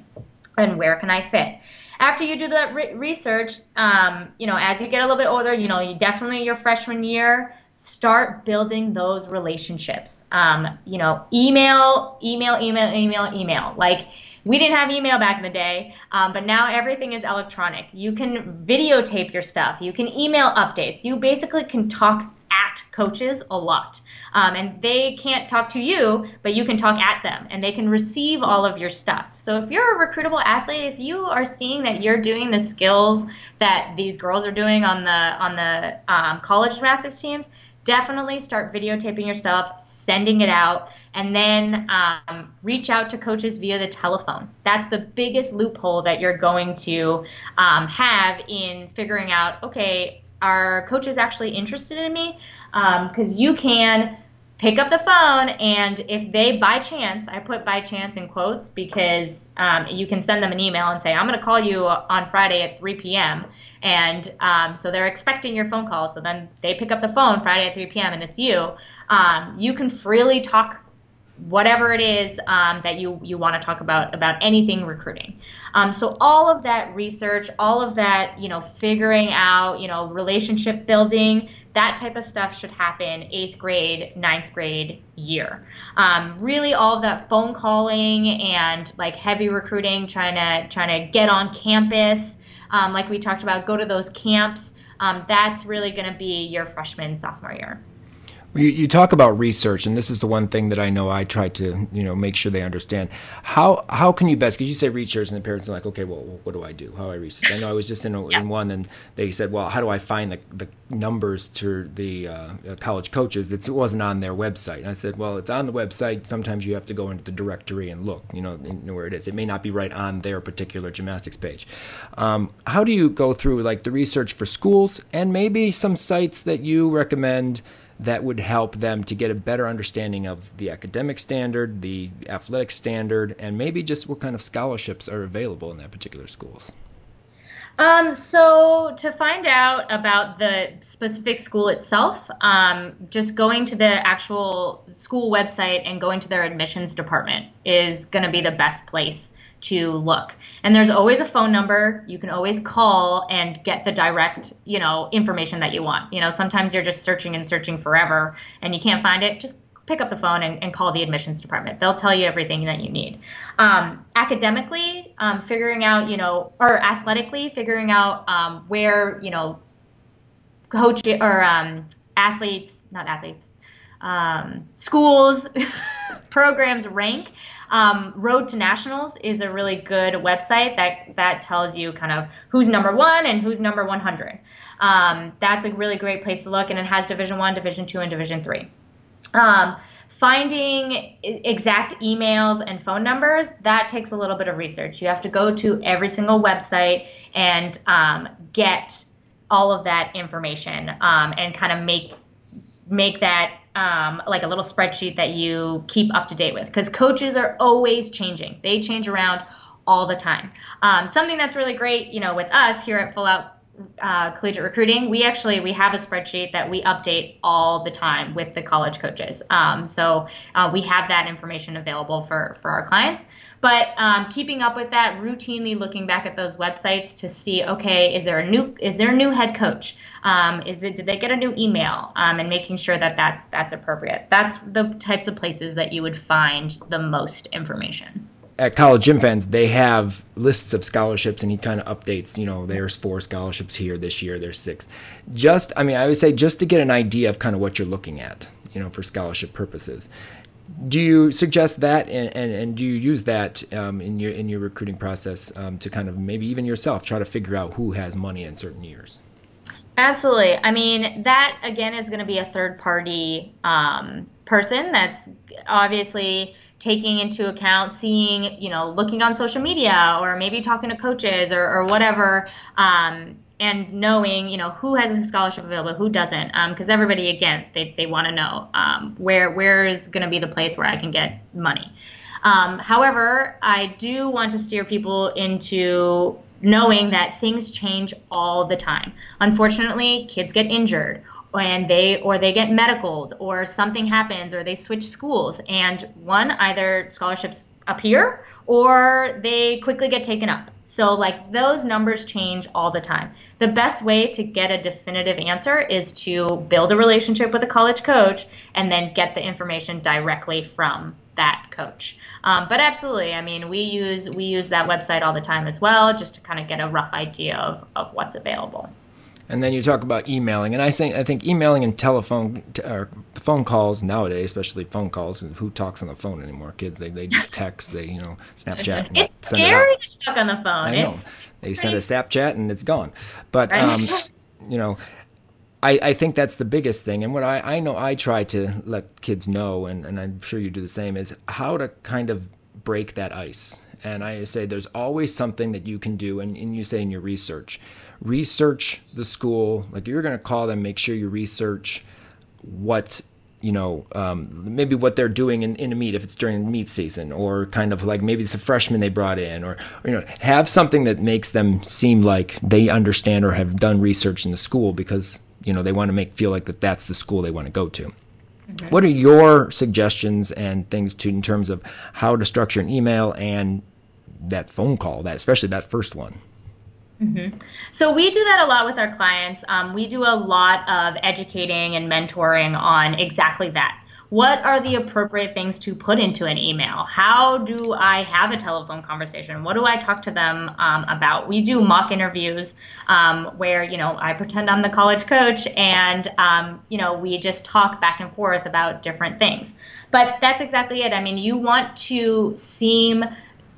and where can I fit? After you do that re- research, um, you know as you get a little bit older, you know you definitely your freshman year start building those relationships. Um, you know, email, email, email, email, email. Like we didn't have email back in the day, um, but now everything is electronic. You can videotape your stuff. You can email updates. You basically can talk at coaches a lot. Um, and they can't talk to you, but you can talk at them and they can receive all of your stuff. So if you're a recruitable athlete, if you are seeing that you're doing the skills that these girls are doing on the on the um, college gymnastics teams, definitely start videotaping your stuff, sending it out, and then um, reach out to coaches via the telephone. That's the biggest loophole that you're going to um, have in figuring out okay, are coaches actually interested in me? Because um, you can pick up the phone and if they by chance i put by chance in quotes because um, you can send them an email and say i'm going to call you on friday at 3 p.m and um, so they're expecting your phone call so then they pick up the phone friday at 3 p.m and it's you. Um, you can freely talk whatever it is um, that you, you want to talk about about anything recruiting. Um, so all of that research all of that you know figuring out you know relationship building that type of stuff should happen eighth grade, ninth grade year. Um, really, all of that phone calling and like heavy recruiting, trying to trying to get on campus. Um, like we talked about, go to those camps. Um, that's really going to be your freshman, sophomore year. You, you talk about research, and this is the one thing that I know I try to you know make sure they understand. How how can you best? Because you say research, and the parents are like, okay, well, what do I do? How do I research? I know I was just in, a, yeah. in one, and they said, well, how do I find the, the numbers to the uh, college coaches? It wasn't on their website. And I said, well, it's on the website. Sometimes you have to go into the directory and look, you know, where it is. It may not be right on their particular gymnastics page. Um, how do you go through like the research for schools and maybe some sites that you recommend? That would help them to get a better understanding of the academic standard, the athletic standard, and maybe just what kind of scholarships are available in that particular schools? Um, so to find out about the specific school itself, um, just going to the actual school website and going to their admissions department is going to be the best place to look. And there's always a phone number. You can always call and get the direct, you know, information that you want. You know, sometimes you're just searching and searching forever and you can't find it. Just pick up the phone and, and call the admissions department. They'll tell you everything that you need. Um, academically, um, figuring out, you know, or athletically, figuring out um, where, you know, coach or um, athletes, not athletes, um, schools, programs rank um, Road to Nationals is a really good website that that tells you kind of who's number one and who's number 100. Um, that's a really great place to look, and it has Division One, Division Two, and Division Three. Um, finding exact emails and phone numbers that takes a little bit of research. You have to go to every single website and um, get all of that information um, and kind of make make that um, like a little spreadsheet that you keep up to date with because coaches are always changing. They change around all the time. Um, something that's really great, you know, with us here at Full Out uh, collegiate recruiting, we actually we have a spreadsheet that we update all the time with the college coaches. Um, so uh, we have that information available for for our clients. But um, keeping up with that, routinely looking back at those websites to see, okay, is there a new is there a new head coach? Um, is it did they get a new email? Um, and making sure that that's that's appropriate. That's the types of places that you would find the most information at College Gym Fans, they have lists of scholarships, and he kind of updates. You know, there's four scholarships here this year. There's six. Just, I mean, I would say just to get an idea of kind of what you're looking at. You know, for scholarship purposes. Do you suggest that, and, and, and do you use that um, in your in your recruiting process um, to kind of maybe even yourself try to figure out who has money in certain years? Absolutely. I mean, that again is going to be a third party um, person that's obviously taking into account seeing, you know, looking on social media or maybe talking to coaches or, or whatever, um, and knowing, you know, who has a scholarship available, who doesn't, because um, everybody, again, they, they want to know um, where where is going to be the place where I can get money. Um, however, I do want to steer people into knowing that things change all the time. Unfortunately, kids get injured and they or they get medicaled or something happens or they switch schools and one either scholarships appear or they quickly get taken up. So like those numbers change all the time. The best way to get a definitive answer is to build a relationship with a college coach and then get the information directly from that coach. Um, but absolutely i mean we use we use that website all the time as well just to kind of get a rough idea of, of what's available and then you talk about emailing, and I think I think emailing and telephone t- or phone calls nowadays, especially phone calls. Who talks on the phone anymore? Kids, they, they just text, they you know Snapchat. it's scary it to talk on the phone. I know. It's they send a Snapchat and it's gone. But um, you know, I, I think that's the biggest thing. And what I, I know I try to let kids know, and, and I'm sure you do the same, is how to kind of break that ice. And I say there's always something that you can do, and, and you say in your research research the school. Like you're going to call them, make sure you research what you know, um, maybe what they're doing in, in a meet if it's during the meet season, or kind of like maybe it's a freshman they brought in, or, or, you know, have something that makes them seem like they understand or have done research in the school because you know they want to make feel like that that's the school they want to go to. Okay. What are your suggestions and things to in terms of how to structure an email and that phone call, that especially that first one? Mm-hmm. So we do that a lot with our clients. Um, we do a lot of educating and mentoring on exactly that. what are the appropriate things to put into an email? How do I have a telephone conversation? What do I talk to them um, about? We do mock interviews um, where, you know, I pretend I'm the college coach and, um, you know, we just talk back and forth about different things. But that's exactly it. I mean, you want to seem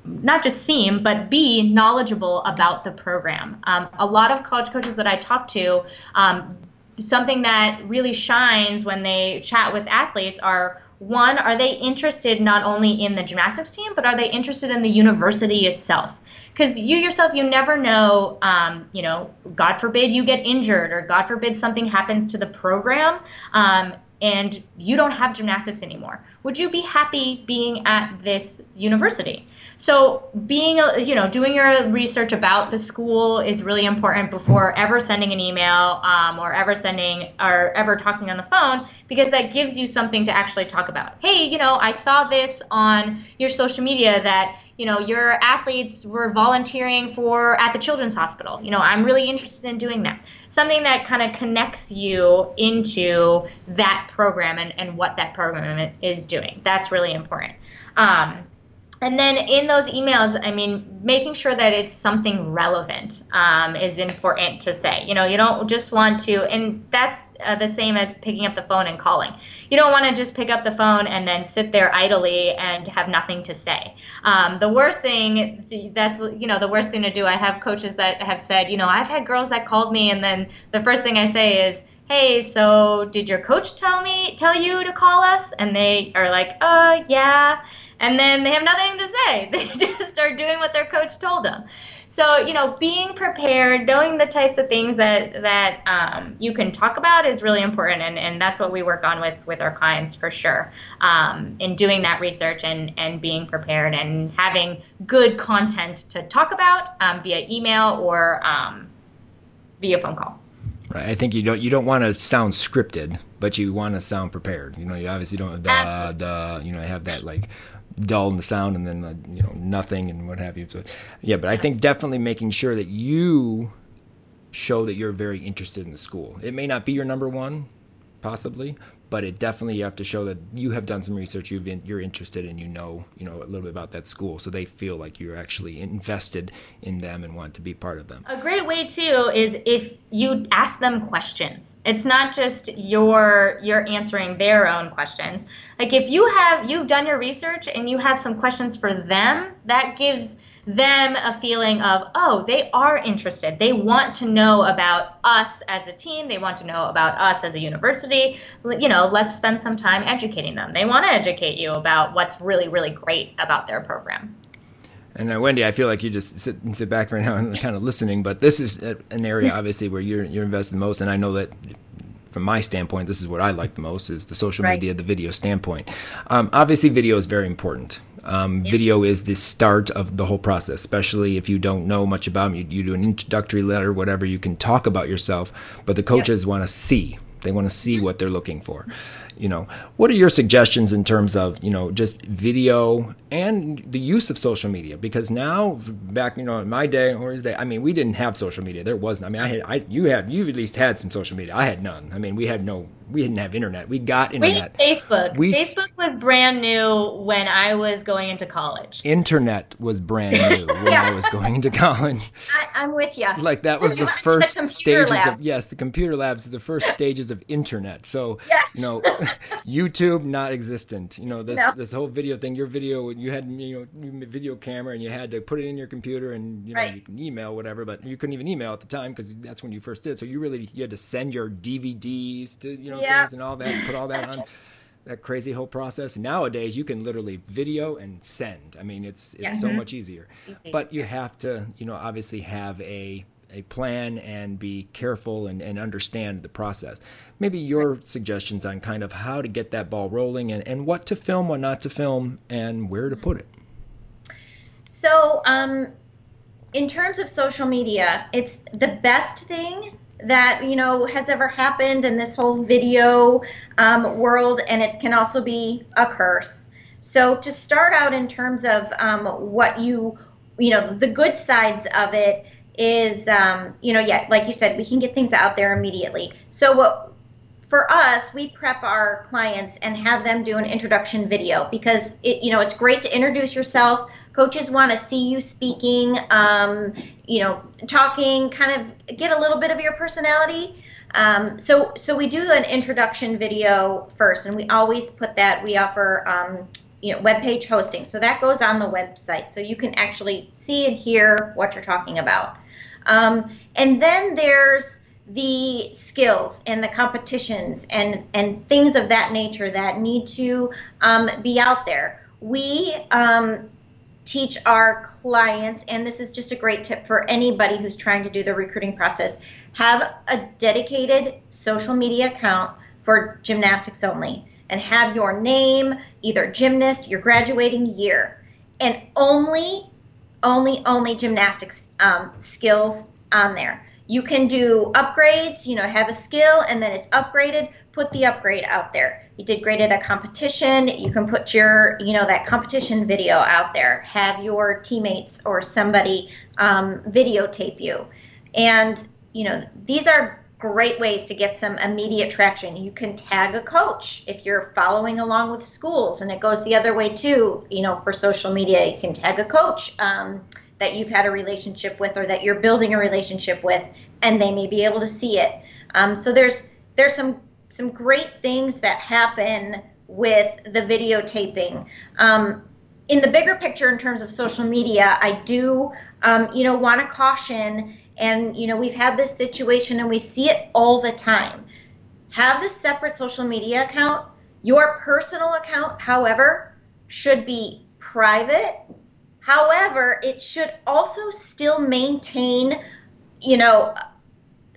not just seem, but be knowledgeable about the program. Um, a lot of college coaches that I talk to, um, something that really shines when they chat with athletes are one, are they interested not only in the gymnastics team, but are they interested in the university itself? Because you yourself, you never know, um, you know, God forbid you get injured or God forbid something happens to the program. Um, and you don't have gymnastics anymore. Would you be happy being at this university? So being, you know, doing your research about the school is really important before ever sending an email um, or ever sending or ever talking on the phone because that gives you something to actually talk about. Hey, you know, I saw this on your social media that you know your athletes were volunteering for at the children's hospital. You know i'm really interested in doing that. Something that kind of connects you into that program and, and what that program is doing. That's really important. Um, and then in those emails, I mean, making sure that it's something relevant um, is important to say. You know, you don't just want to, and that's uh, the same as picking up the phone and calling. You don't want to just pick up the phone and then sit there idly and have nothing to say. Um, the worst thing, that's, you know, the worst thing to do. I have coaches that have said, you know, I've had girls that called me and then the first thing I say is, hey, so did your coach tell me, tell you to call us? And they are like, uh, yeah and then they have nothing to say. They just start doing what their coach told them. So you know, being prepared, knowing the types of things that that um, you can talk about is really important, and, and that's what we work on with with our clients for sure. Um, in doing that research and and being prepared and having good content to talk about um, via email or um, via phone call. Right. I think you don't you don't want to sound scripted, but you want to sound prepared. You know, you obviously don't the, the you know have that like dull in the sound and then you know nothing and what have you. So yeah, but I think definitely making sure that you show that you're very interested in the school. It may not be your number one, possibly, but it definitely you have to show that you have done some research you've in, you're interested and you know you know a little bit about that school so they feel like you're actually invested in them and want to be part of them. A great way too is if you ask them questions. It's not just your you're answering their own questions. Like if you have you've done your research and you have some questions for them that gives them a feeling of, oh, they are interested. They want to know about us as a team. They want to know about us as a university. You know, let's spend some time educating them. They want to educate you about what's really, really great about their program. And uh, Wendy, I feel like you just sit sit back right now and kind of listening, but this is an area obviously where you're you're invested most, and I know that from my standpoint, this is what I like the most is the social right. media, the video standpoint. Um, obviously, video is very important. Um, yeah. Video is the start of the whole process, especially if you don't know much about them. You, you do an introductory letter, whatever, you can talk about yourself, but the coaches yep. want to see. They want to see what they're looking for you know what are your suggestions in terms of you know just video and the use of social media because now back you know in my day or is that i mean we didn't have social media there wasn't i mean i had i you have you at least had some social media i had none i mean we had no we didn't have internet. We got internet. We Facebook. We, Facebook was brand new when I was going into college. Internet was brand new when yeah. I was going into college. I, am with you. Like that was the first the stages lab. of yes, the computer labs, the first stages of internet. So yes. you know, YouTube not existent. You know this no. this whole video thing. Your video, you had you know video camera, and you had to put it in your computer, and you know right. you can email whatever, but you couldn't even email at the time because that's when you first did. So you really you had to send your DVDs to you know yeah. things and all that, and put all that on that crazy whole process. Nowadays, you can literally video and send. I mean, it's it's yeah. so mm-hmm. much easier. But you have to, you know, obviously have a a plan and be careful and, and understand the process. Maybe your suggestions on kind of how to get that ball rolling and, and what to film, what not to film, and where to put it. So, um, in terms of social media, it's the best thing that you know has ever happened in this whole video um, world, and it can also be a curse. So to start out in terms of um, what you you know the good sides of it is um, you know yeah like you said we can get things out there immediately. So what for us, we prep our clients and have them do an introduction video because it, you know, it's great to introduce yourself. Coaches want to see you speaking, um, you know, talking, kind of get a little bit of your personality. Um, so, so we do an introduction video first, and we always put that. We offer, um, you know, web page hosting, so that goes on the website, so you can actually see and hear what you're talking about. Um, and then there's the skills and the competitions and, and things of that nature that need to um, be out there. We um, teach our clients, and this is just a great tip for anybody who's trying to do the recruiting process have a dedicated social media account for gymnastics only and have your name, either gymnast, your graduating year, and only, only, only gymnastics um, skills on there. You can do upgrades, you know, have a skill and then it's upgraded, put the upgrade out there. You did great at a competition, you can put your, you know, that competition video out there. Have your teammates or somebody um, videotape you. And, you know, these are great ways to get some immediate traction. You can tag a coach if you're following along with schools, and it goes the other way too. You know, for social media, you can tag a coach. Um, that you've had a relationship with or that you're building a relationship with, and they may be able to see it. Um, so there's there's some some great things that happen with the videotaping. Um, in the bigger picture, in terms of social media, I do um, you know want to caution, and you know we've had this situation and we see it all the time. Have this separate social media account. Your personal account, however, should be private However, it should also still maintain, you know,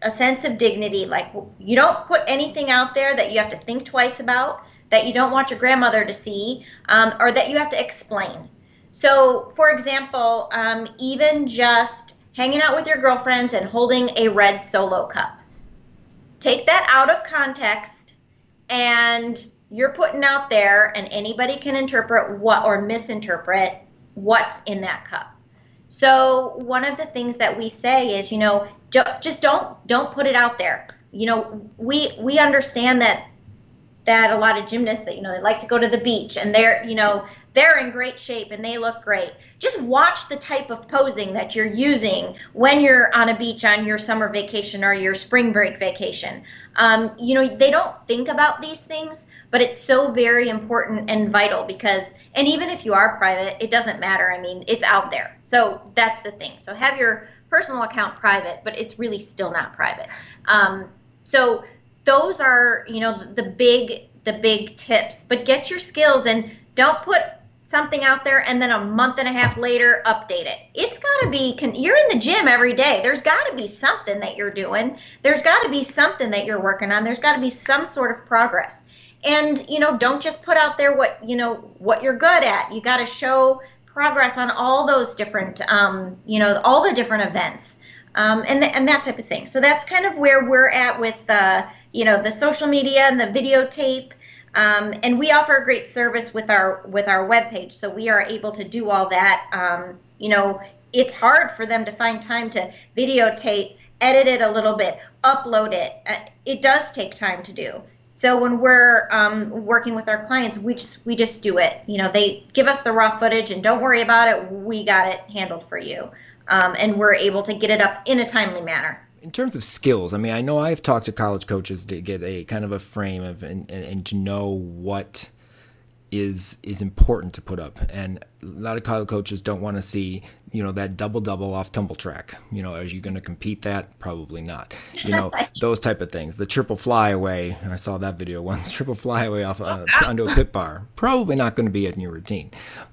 a sense of dignity. Like you don't put anything out there that you have to think twice about, that you don't want your grandmother to see, um, or that you have to explain. So, for example, um, even just hanging out with your girlfriends and holding a red solo cup. Take that out of context and you're putting out there, and anybody can interpret what or misinterpret what's in that cup. So one of the things that we say is, you know, just don't don't put it out there. You know, we we understand that that a lot of gymnasts that you know they like to go to the beach and they're you know they're in great shape and they look great. Just watch the type of posing that you're using when you're on a beach on your summer vacation or your spring break vacation. Um, you know, they don't think about these things, but it's so very important and vital because, and even if you are private, it doesn't matter. I mean, it's out there. So that's the thing. So have your personal account private, but it's really still not private. Um, so those are, you know, the, the big the big tips. But get your skills and don't put something out there and then a month and a half later update it. It's got to be you're in the gym every day. There's got to be something that you're doing. There's got to be something that you're working on. There's got to be some sort of progress. And you know, don't just put out there what, you know, what you're good at. You got to show progress on all those different um, you know, all the different events. Um, and, and that type of thing. So that's kind of where we're at with, uh, you know, the social media and the videotape um, and we offer a great service with our with our webpage, so we are able to do all that. Um, you know, it's hard for them to find time to videotape, edit it a little bit, upload it. Uh, it does take time to do. So when we're um, working with our clients, we just we just do it. You know, they give us the raw footage, and don't worry about it. We got it handled for you, um, and we're able to get it up in a timely manner in terms of skills, I mean, I know I've talked to college coaches to get a kind of a frame of and, and, and, to know what is is important to put up. And a lot of college coaches don't want to see, you know, that double double off tumble track. You know, are you going to compete that? Probably not. You know, those type of things. The triple flyaway. I saw that video once. Triple flyaway off uh, onto a pit bar. Probably not going to be in your routine.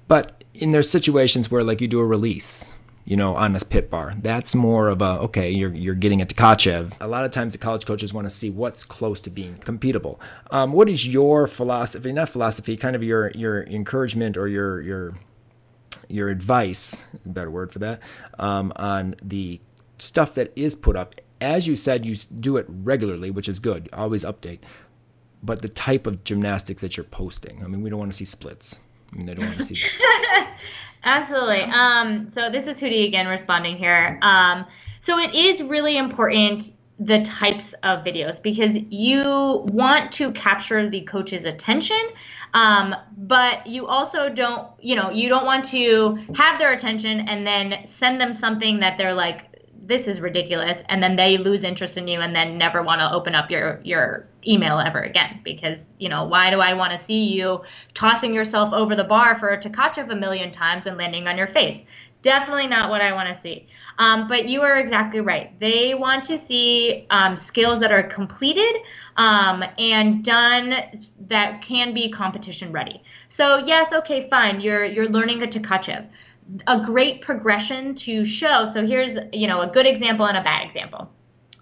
But in there's situations where like you do a release you know, on this pit bar. That's more of a okay, you're you're getting a Tkachev. A lot of times the college coaches want to see what's close to being competable. Um, what is your philosophy? Not philosophy, kind of your your encouragement or your your your advice, better word for that, um, on the stuff that is put up. As you said, you do it regularly, which is good. Always update. But the type of gymnastics that you're posting. I mean, we don't want to see splits. I mean, they don't want to see. Absolutely. Um, so this is Houry again responding here. Um, so it is really important the types of videos because you want to capture the coach's attention um, but you also don't you know you don't want to have their attention and then send them something that they're like this is ridiculous and then they lose interest in you and then never want to open up your your email ever again because you know why do i want to see you tossing yourself over the bar for a tkachev a million times and landing on your face? Definitely not what i want to see. Um, but you are exactly right. They want to see um, skills that are completed um, and done that can be competition ready. So yes okay fine you're you're learning a tkachev a great progression to show. So here's, you know, a good example and a bad example.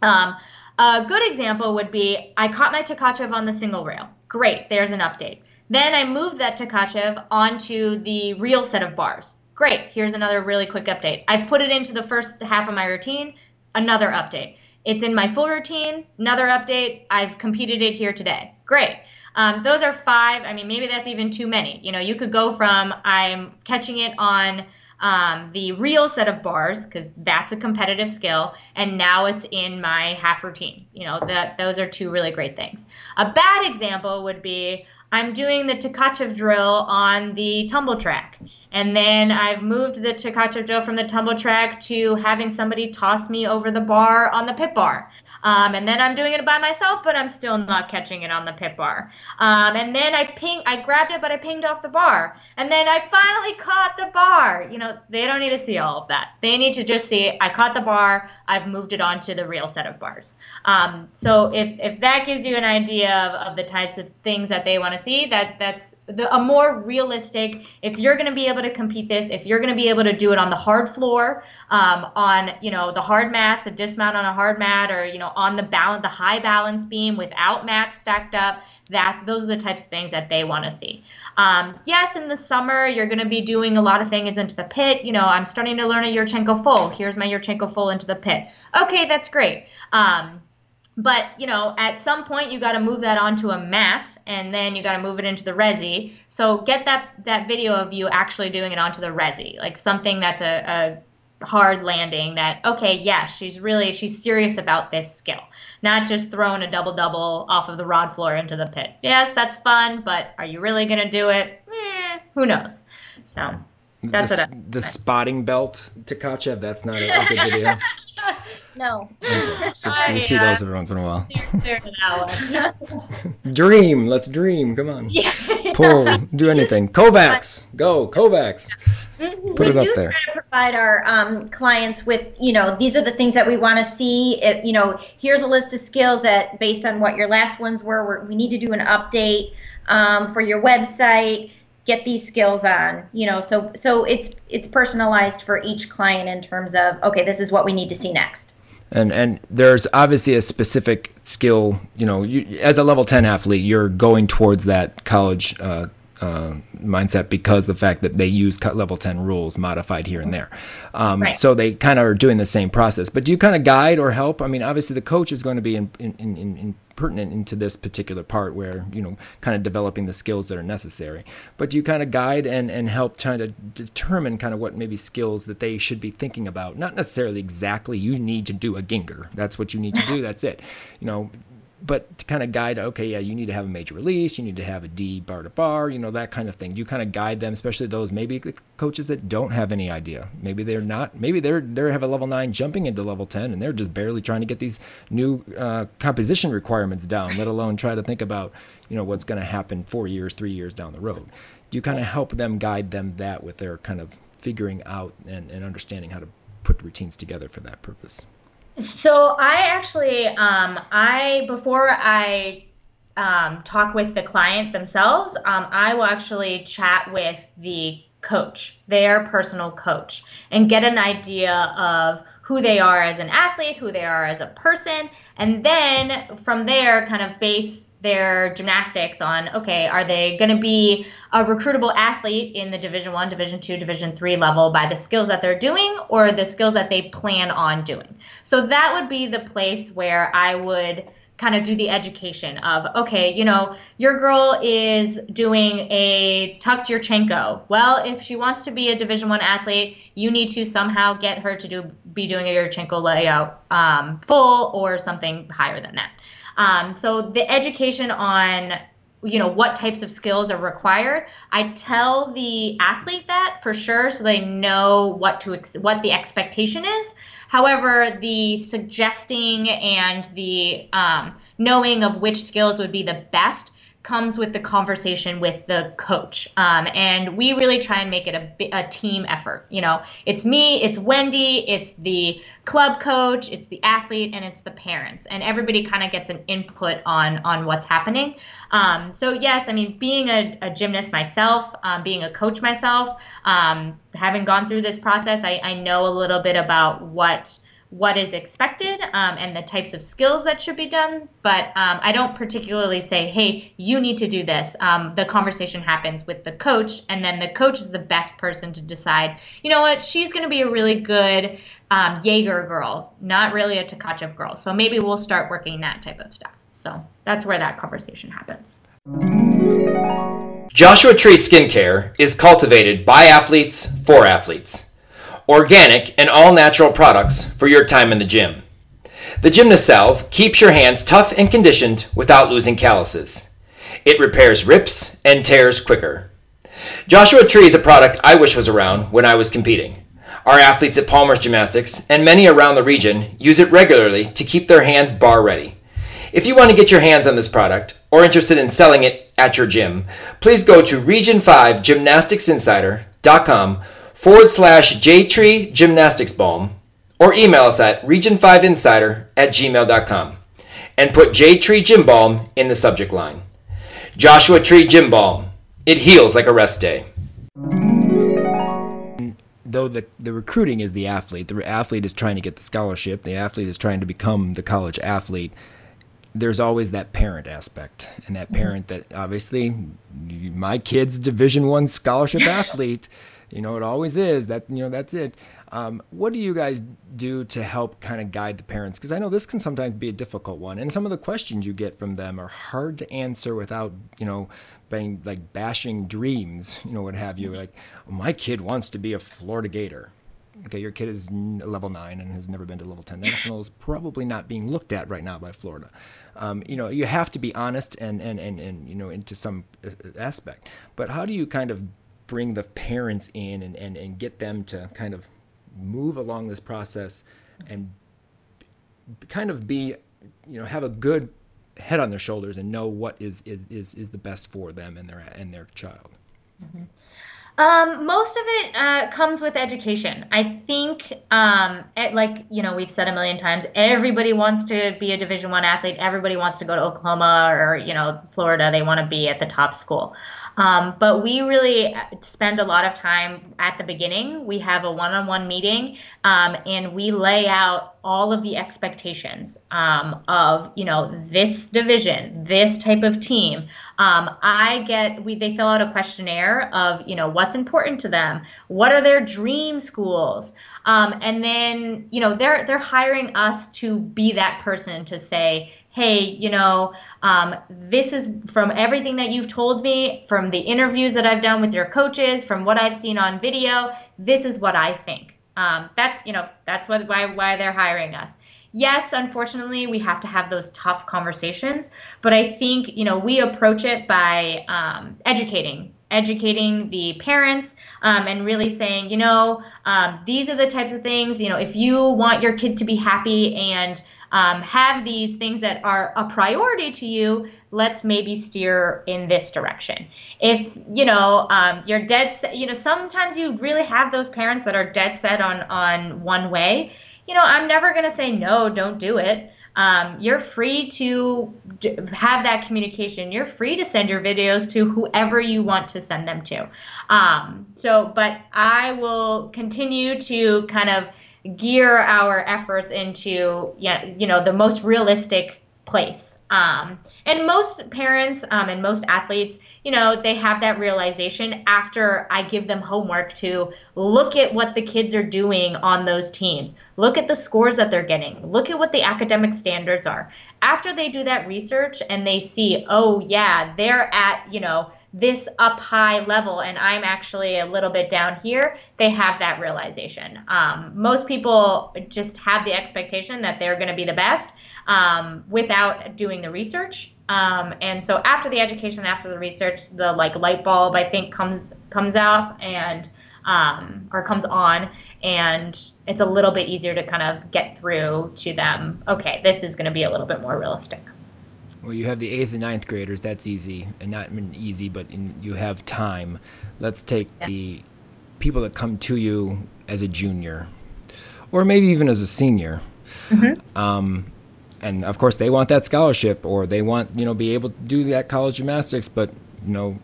Um, a good example would be I caught my Tkachev on the single rail. Great, there's an update. Then I moved that Tkachev onto the real set of bars. Great, here's another really quick update. I've put it into the first half of my routine, another update. It's in my full routine, another update. I've competed it here today. Great. Um, those are five. I mean, maybe that's even too many. You know, you could go from I'm catching it on um, the real set of bars because that's a competitive skill, and now it's in my half routine. You know, that those are two really great things. A bad example would be I'm doing the Tkachev drill on the tumble track. And then I've moved the Tkachev drill from the tumble track to having somebody toss me over the bar on the pit bar. Um, and then I'm doing it by myself, but I'm still not catching it on the pit bar. Um, and then I ping, I grabbed it, but I pinged off the bar. And then I finally caught the bar. You know, they don't need to see all of that. They need to just see I caught the bar. I've moved it on to the real set of bars. Um, so if if that gives you an idea of, of the types of things that they want to see, that that's the, a more realistic. If you're going to be able to compete this, if you're going to be able to do it on the hard floor, um, on you know the hard mats, a dismount on a hard mat, or you know on the balance, the high balance beam without mats stacked up. That those are the types of things that they want to see. Um, yes, in the summer you're going to be doing a lot of things into the pit. You know, I'm starting to learn a Yurchenko full. Here's my Yurchenko full into the pit. Okay, that's great. Um, but you know, at some point you got to move that onto a mat, and then you got to move it into the resi. So get that that video of you actually doing it onto the resi, like something that's a, a hard landing that okay yeah she's really she's serious about this skill not just throwing a double double off of the rod floor into the pit yes that's fun but are you really going to do it eh, who knows so that's the, what I, the spotting belt Tkachev. That's not a, a good video. No. Okay. Just, I, we see uh, those every once in a while. Steer to that one. Dream. Let's dream. Come on. yeah. Pull. Do anything. Kovacs. Go. Kovacs. Mhm. Put we it up do there. try to provide our um, clients with, you know, these are the things that we want to see. If, you know, here's a list of skills that, based on what your last ones were, we're, we need to do an update um, for your website. Get these skills on, you know. So, so it's it's personalized for each client in terms of, okay, this is what we need to see next. And and there's obviously a specific skill you know you, as a level 10 athlete you're going towards that college uh, uh, mindset because the fact that they use cut level 10 rules modified here and there. Um, Right. so they kind of are doing the same process. But do you kind of guide or help? I mean obviously the coach is going to be in, in, in, in pertinent into this particular part where you know kind of developing the skills that are necessary. But do you kind of guide and and help trying to determine kind of what maybe skills that they should be thinking about? Not necessarily exactly you need to do a Gienger. That's what you need to do. That's it. You know but to kind of guide okay yeah you need to have a major release you need to have a d bar to bar you know that kind of thing. Do you kind of guide them especially those maybe the coaches that don't have any idea. Maybe they're not maybe they're they have a level 9 jumping into level 10 and they're just barely trying to get these new uh, composition requirements down let alone try to think about you know what's going to happen four years three years down the road. Do you kind of help them guide them that with their kind of figuring out and, and understanding how to put routines together for that purpose So I actually, um, I before I um, talk with the client themselves, um, I will actually chat with the coach, their personal coach, and get an idea of who they are as an athlete, who they are as a person, and then from there, kind of base their gymnastics on okay are they going to be a recruitable athlete in the division 1 division 2 division 3 level by the skills that they're doing or the skills that they plan on doing? So that would be the place where i would kind of do the education of okay you know your girl is doing a tucked yurchenko. Well if she wants to be a division one athlete you need to somehow get her to do be doing a yurchenko layout um, full or something higher than that um, so the education on you know what types of skills are required i tell the athlete that for sure so they know what to ex- what the expectation is. However the suggesting and the um, knowing of which skills would be the best comes with the conversation with the coach. Um, and we really try and make it a, a team effort. You know, it's me, it's Wendy, it's the club coach, it's the athlete, and it's the parents. And everybody kind of gets an input on on what's happening. Um, so yes, I mean, being a, a gymnast myself, um, being a coach myself, um, having gone through this process, I, I know a little bit about what what is expected um, and the types of skills that should be done. But um, I don't particularly say, hey, you need to do this. Um, the conversation happens with the coach, and then the coach is the best person to decide, you know what, she's going to be a really good um, Jaeger girl, not really a Tkachev girl. So maybe we'll start working that type of stuff. So that's where that conversation happens. Joshua Tree Skincare is cultivated by athletes for athletes organic, and all natural products for your time in the gym. The Gymnast Salve keeps your hands tough and conditioned without losing calluses. It repairs rips and tears quicker. Joshua Tree is a product I wish was around when I was competing. Our athletes at Palmer's Gymnastics and many around the region use it regularly to keep their hands bar ready. If you want to get your hands on this product or interested in selling it at your gym, please go to region5gymnasticsinsider.com forward slash JTree Gymnastics Balm or email us at region5insider at gmail.com and put JTree Gym Balm in the subject line. Joshua Tree Gym Balm. It heals like a rest day. Though the, the recruiting is the athlete, the athlete is trying to get the scholarship, the athlete is trying to become the college athlete there's always that parent aspect and that parent that obviously my kid's division one scholarship athlete you know, it always is. That you know, that's it. Um, what do you guys do to help kind of guide the parents? Because I know this can sometimes be a difficult one, and some of the questions you get from them are hard to answer without you know being like bashing dreams, you know, what have you. Like, my kid wants to be a Florida Gator. Okay, your kid is level nine and has never been to level ten nationals. Probably not being looked at right now by Florida. Um, you know, you have to be honest and and and and you know into some uh, aspect. But how do you kind of bring the parents in and, and, and get them to kind of move along this process and kind of be you know have a good head on their shoulders and know what is is is, is the best for them and their and their child mm-hmm. Um, most of it uh, comes with education. I think, um, at, like you know, we've said a million times, everybody wants to be a Division One athlete. Everybody wants to go to Oklahoma or you know Florida. They want to be at the top school. Um, but we really spend a lot of time at the beginning. We have a one on one meeting um, and we lay out all of the expectations um, of, you know, this division, this type of team. Um, I get, we, they fill out a questionnaire of, you know, what's important to them, what are their dream schools. Um, and then, you know, they're, they're hiring us to be that person to say, hey, you know, um, this is from everything that you've told me, from the interviews that I've done with your coaches, from what I've seen on video, this is what I think. Um, that's, you know, that's what, why, why they're hiring us. Yes, unfortunately, we have to have those tough conversations, but I think, you know, we approach it by um, educating, educating the parents, um, and really saying, you know, um, these are the types of things, you know, if you want your kid to be happy and um, have these things that are a priority to you, let's maybe steer in this direction. If, you know, um, you're dead set, you know, sometimes you really have those parents that are dead set on, on one way. You know, I'm never going to say, no, don't do it. Um, you're free to have that communication. You're free to send your videos to whoever you want to send them to. Um, so, but I will continue to kind of gear our efforts into, you know, the most realistic place Um, and most parents um, and most athletes, you know, they have that realization after I give them homework to look at what the kids are doing on those teams, look at the scores that they're getting, look at what the academic standards are. After they do that research and they see, oh, yeah, they're at, you know, this up high level and I'm actually a little bit down here, they have that realization. Um, most people just have the expectation that they're going to be the best um, without doing the research. Um, and so after the education, after the research, the like light bulb I think comes comes out and um, or comes on, and it's a little bit easier to kind of get through to them. Okay, this is going to be a little bit more realistic. Well, you have the eighth and ninth graders. That's easy, and not easy, but in, you have time. Let's take yeah. the people that come to you as a junior, or maybe even as a senior. Mm-hmm. Um, and of course, they want that scholarship, or they want you know be able to do that college gymnastics, but you know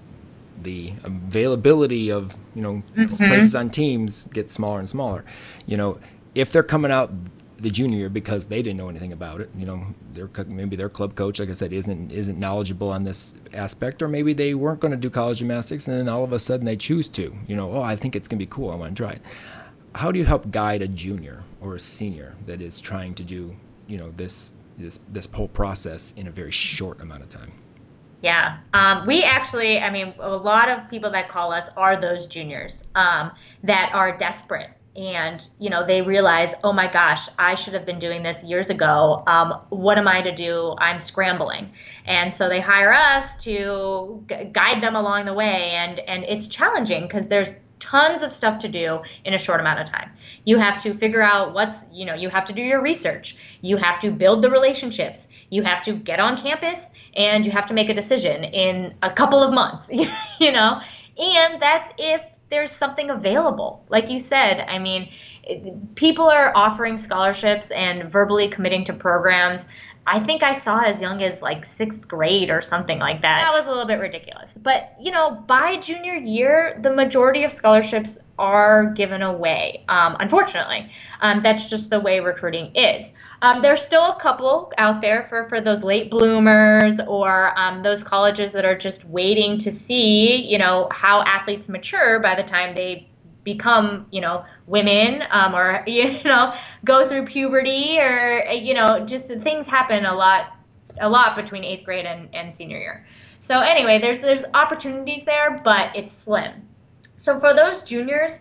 the availability of you know mm-hmm. places on teams get smaller and smaller. You know, if they're coming out the junior year because they didn't know anything about it. You know, their maybe their club coach, like I said, isn't isn't knowledgeable on this aspect, or maybe they weren't going to do college gymnastics, and then all of a sudden they choose to. You know, oh, I think it's going to be cool. I want to try it. How do you help guide a junior or a senior that is trying to do, you know, this this this whole process in a very short amount of time? Yeah, um, we actually, I mean, a lot of people that call us are those juniors um, that are desperate and you know they realize oh my gosh i should have been doing this years ago. Um, what am i to do? I'm scrambling. And so they hire us to g- guide them along the way and and it's challenging because there's tons of stuff to do in a short amount of time. You have to figure out what's you know you have to do your research. You have to build the relationships. You have to get on campus and you have to make a decision in a couple of months you know? And that's if there's something available. Like you said, I mean, people are offering scholarships and verbally committing to programs. I think I saw as young as like sixth grade or something like that. That was a little bit ridiculous. But, you know, by junior year, the majority of scholarships are given away, um, unfortunately. Um, that's just the way recruiting is. Um, there's still a couple out there for, for those late bloomers or um, those colleges that are just waiting to see, you know, how athletes mature by the time they become, you know, women um, or, you know, go through puberty or, you know, just things happen a lot, a lot between eighth grade and, and senior year. So anyway, there's, there's opportunities there, but it's slim. So for those juniors,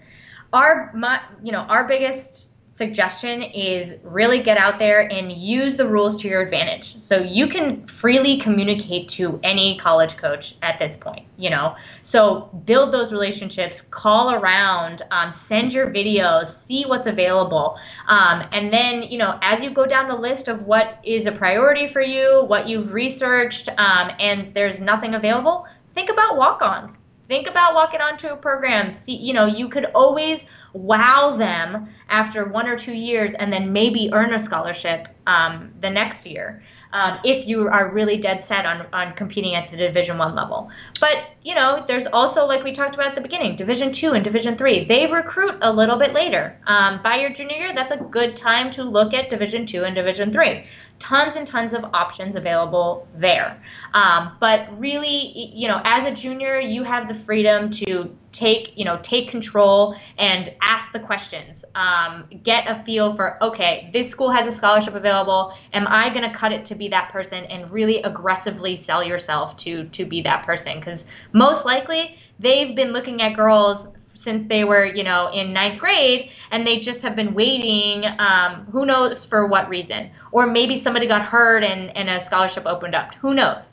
our, my, you know, our biggest suggestion is really get out there and use the rules to your advantage. So you can freely communicate to any college coach at this point, you know. So build those relationships, call around, um, send your videos, see what's available. Um, and then, you know, as you go down the list of what is a priority for you, what you've researched, um, and there's nothing available, think about walk ons. Think about walking onto a program. See, you know, you could always wow them after one or two years and then maybe earn a scholarship um, the next year um, if you are really dead set on, on competing at the division one level. But you know there's also like we talked about at the beginning division two and division three they recruit a little bit later. Um, by your junior year that's a good time to look at division two and division three tons and tons of options available there. Um, but really, you know, as a junior, you have the freedom to take, you know, take control and ask the questions. Um, get a feel for, okay, this school has a scholarship available. Am I going to cut it to be that person and really aggressively sell yourself to to be that person? Because most likely they've been looking at girls since they were, you know, in ninth grade, and they just have been waiting. Um, who knows for what reason? Or maybe somebody got hurt and, and a scholarship opened up. Who knows?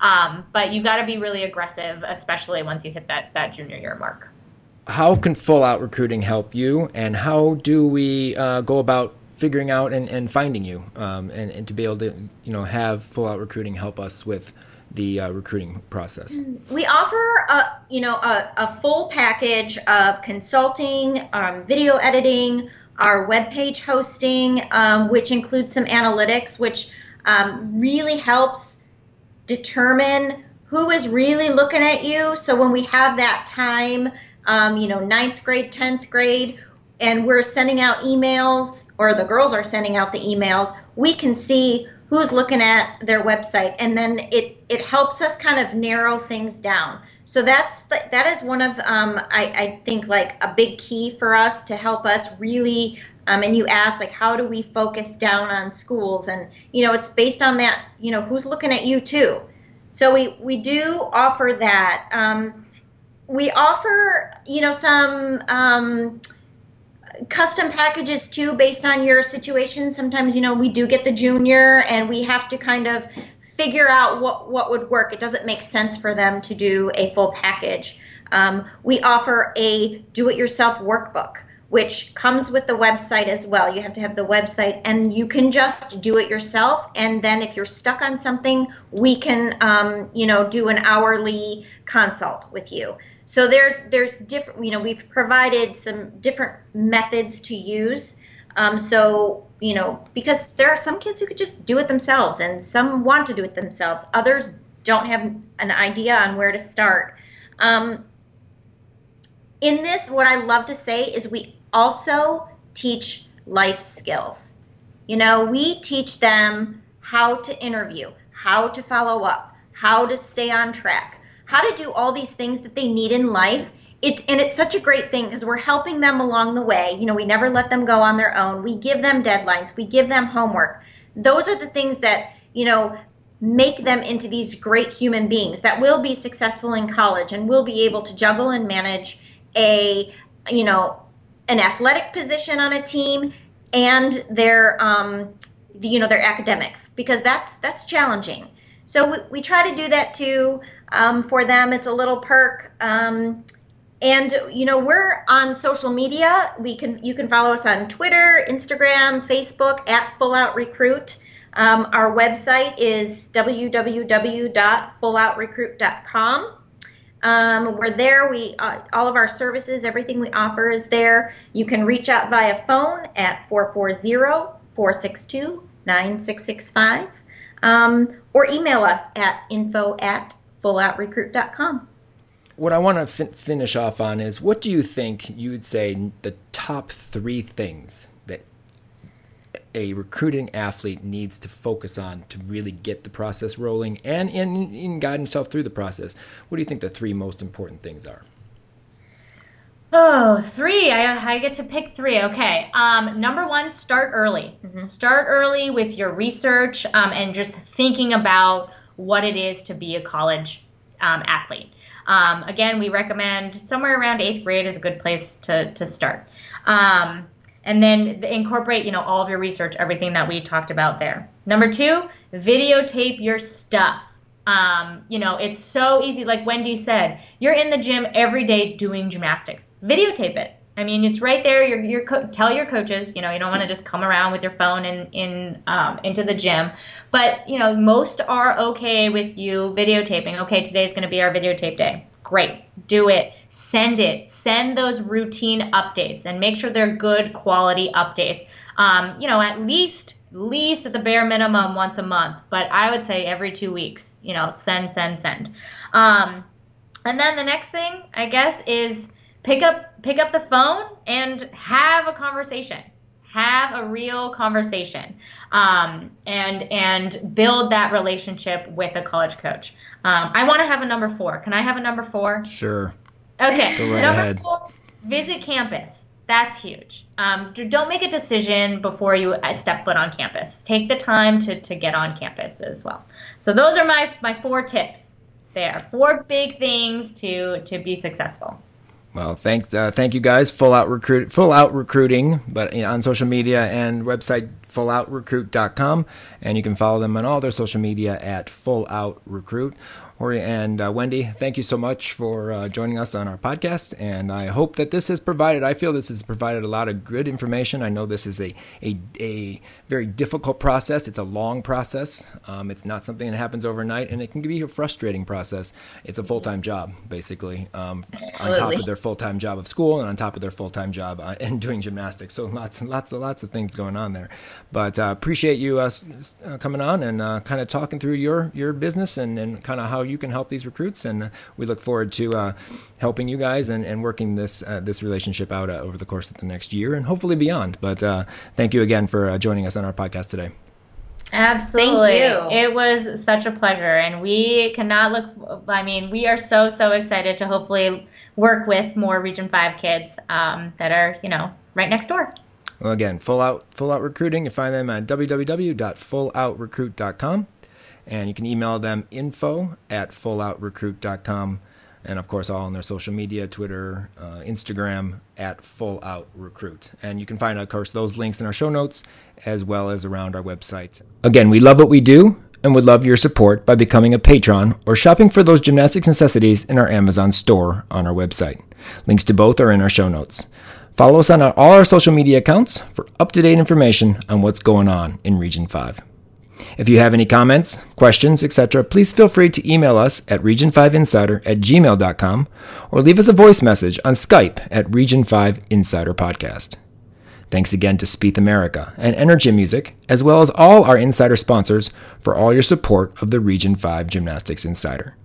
Um, but you got to be really aggressive, especially once you hit that that junior year mark. How can full out recruiting help you, and how do we uh, go about figuring out and, and finding you, um, and, and to be able to you know have full out recruiting help us with the uh, recruiting process? We offer a you know a, a full package of consulting, um, video editing, our web page hosting, um, which includes some analytics, which um, really helps determine who is really looking at you. So when we have that time, um, you know, ninth grade, tenth grade, and we're sending out emails, or the girls are sending out the emails, we can see who's looking at their website, and then it it helps us kind of narrow things down. So that's that is one of um, I, I think like a big key for us to help us really. Um, and you ask like how do we focus down on schools and you know it's based on that you know who's looking at you too so we we do offer that um, we offer you know some um, custom packages too based on your situation. Sometimes you know we do get the junior and we have to kind of figure out what what would work. It doesn't make sense for them to do a full package. Um, we offer a do it yourself workbook which comes with the website as well. You have to have the website and you can just do it yourself. And then if you're stuck on something we can um, you know do an hourly consult with you so there's there's different you know we've provided some different methods to use. Um, so you know because there are some kids who could just do it themselves and some want to do it themselves. Others don't have an idea on where to start. Um, in this what i love to say is we also teach life skills. You know we teach them how to interview how to follow up how to stay on track how to do all these things that they need in life. It, and it's such a great thing because we're helping them along the way. You know, we never let them go on their own. We give them deadlines, we give them homework. Those are the things that, you know, make them into these great human beings that will be successful in college and will be able to juggle and manage a, you know, an athletic position on a team and their, um, you know, their academics because that's that's challenging. So we, we try to do that too um, for them. It's a little perk. Um, and you know we're on social media. We can you can follow us on Twitter, Instagram, Facebook at Full Out Recruit. Um, our website is www.fulloutrecruit.com. Um, we're there. We uh, all of our services, everything we offer is there. You can reach out via phone at 440-462-9665 um, or email us at info at fulloutrecruit.com. What I want to fin- finish off on is what do you think you would say the top three things that a recruiting athlete needs to focus on to really get the process rolling and in, in guide himself through the process? What do you think the three most important things are? Oh, three. I, I get to pick three. Okay. Um, number one, start early. Mm-hmm. Start early with your research um, and just thinking about what it is to be a college um, athlete. Um, again, we recommend somewhere around eighth grade is a good place to, to start. Um, and then incorporate, you know, all of your research, everything that we talked about there. Number two, videotape your stuff. Um, you know, it's so easy. Like Wendy said, you're in the gym every day doing gymnastics. Videotape it. I mean, it's right there. You're, co- tell your coaches, you know, you don't want to just come around with your phone in, in um, into the gym. But you know, most are okay with you videotaping. Okay, today's going to be our videotape day. Great, do it. Send it. Send those routine updates and make sure they're good quality updates. Um, you know, at least least at the bare minimum once a month, but I would say every two weeks. You know, send, send, send. Um, and then the next thing, I guess, is pick up pick up the phone and have a conversation. Have a real conversation um, and and build that relationship with a college coach. Um, i want to have a number four. Can i have a number four? Sure. Okay. Go right number ahead. four visit campus. That's huge. Um, don't make a decision before you uh, step foot on campus. Take the time to, to get on campus as well. So those are my, my four tips there. Four big things to to be successful well, thank uh, thank you guys. Full out recruit, full out recruiting, but you know, on social media and website fulloutrecruit.com, and you can follow them on all their social media at full out recruit. And uh, Wendy, thank you so much for uh, joining us on our podcast. And I hope that this has provided, I feel this has provided a lot of good information. I know this is a, a, a very difficult process. It's a long process. Um, it's not something that happens overnight, and it can be a frustrating process. It's a full time job, basically, um, on top of their full time job of school and on top of their full time job uh, and doing gymnastics. So lots and lots and lots of things going on there. But uh, appreciate you uh, coming on and uh, kind of talking through your, your business and, and kind of how you you can help these recruits. And we look forward to uh, helping you guys and, and working this uh, this relationship out uh, over the course of the next year and hopefully beyond. But uh, thank you again for uh, joining us on our podcast today. Absolutely. Thank you. It was such a pleasure. And we cannot look, I mean, we are so, so excited to hopefully work with more Region 5 kids um, that are, you know, right next door. Well, again, Full Out Full Out Recruiting. You find them at www.fulloutrecruit.com, and you can email them info at fulloutrecruit.com, and of course, all on their social media, Twitter, uh, Instagram at Full Out Recruit. And you can find, of course, those links in our show notes as well as around our website. Again, we love what we do and would love your support by becoming a patron or shopping for those gymnastics necessities in our Amazon store on our website. Links to both are in our show notes. Follow us on all our social media accounts for up to date information on what's going on in Region 5. If you have any comments, questions, etc., please feel free to email us at region5insider at gmail.com or leave us a voice message on Skype at Region 5 Insider Podcast. Thanks again to Spieth America and Energym Music, as well as all our insider sponsors, for all your support of the Region 5 Gymnastics Insider.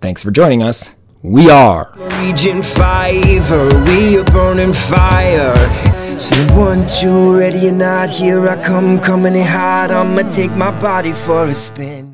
Thanks for joining us. We are Region 5, we a burning fire? Say one, two, ready or not, here I come, coming in hot. I'ma take my body for a spin.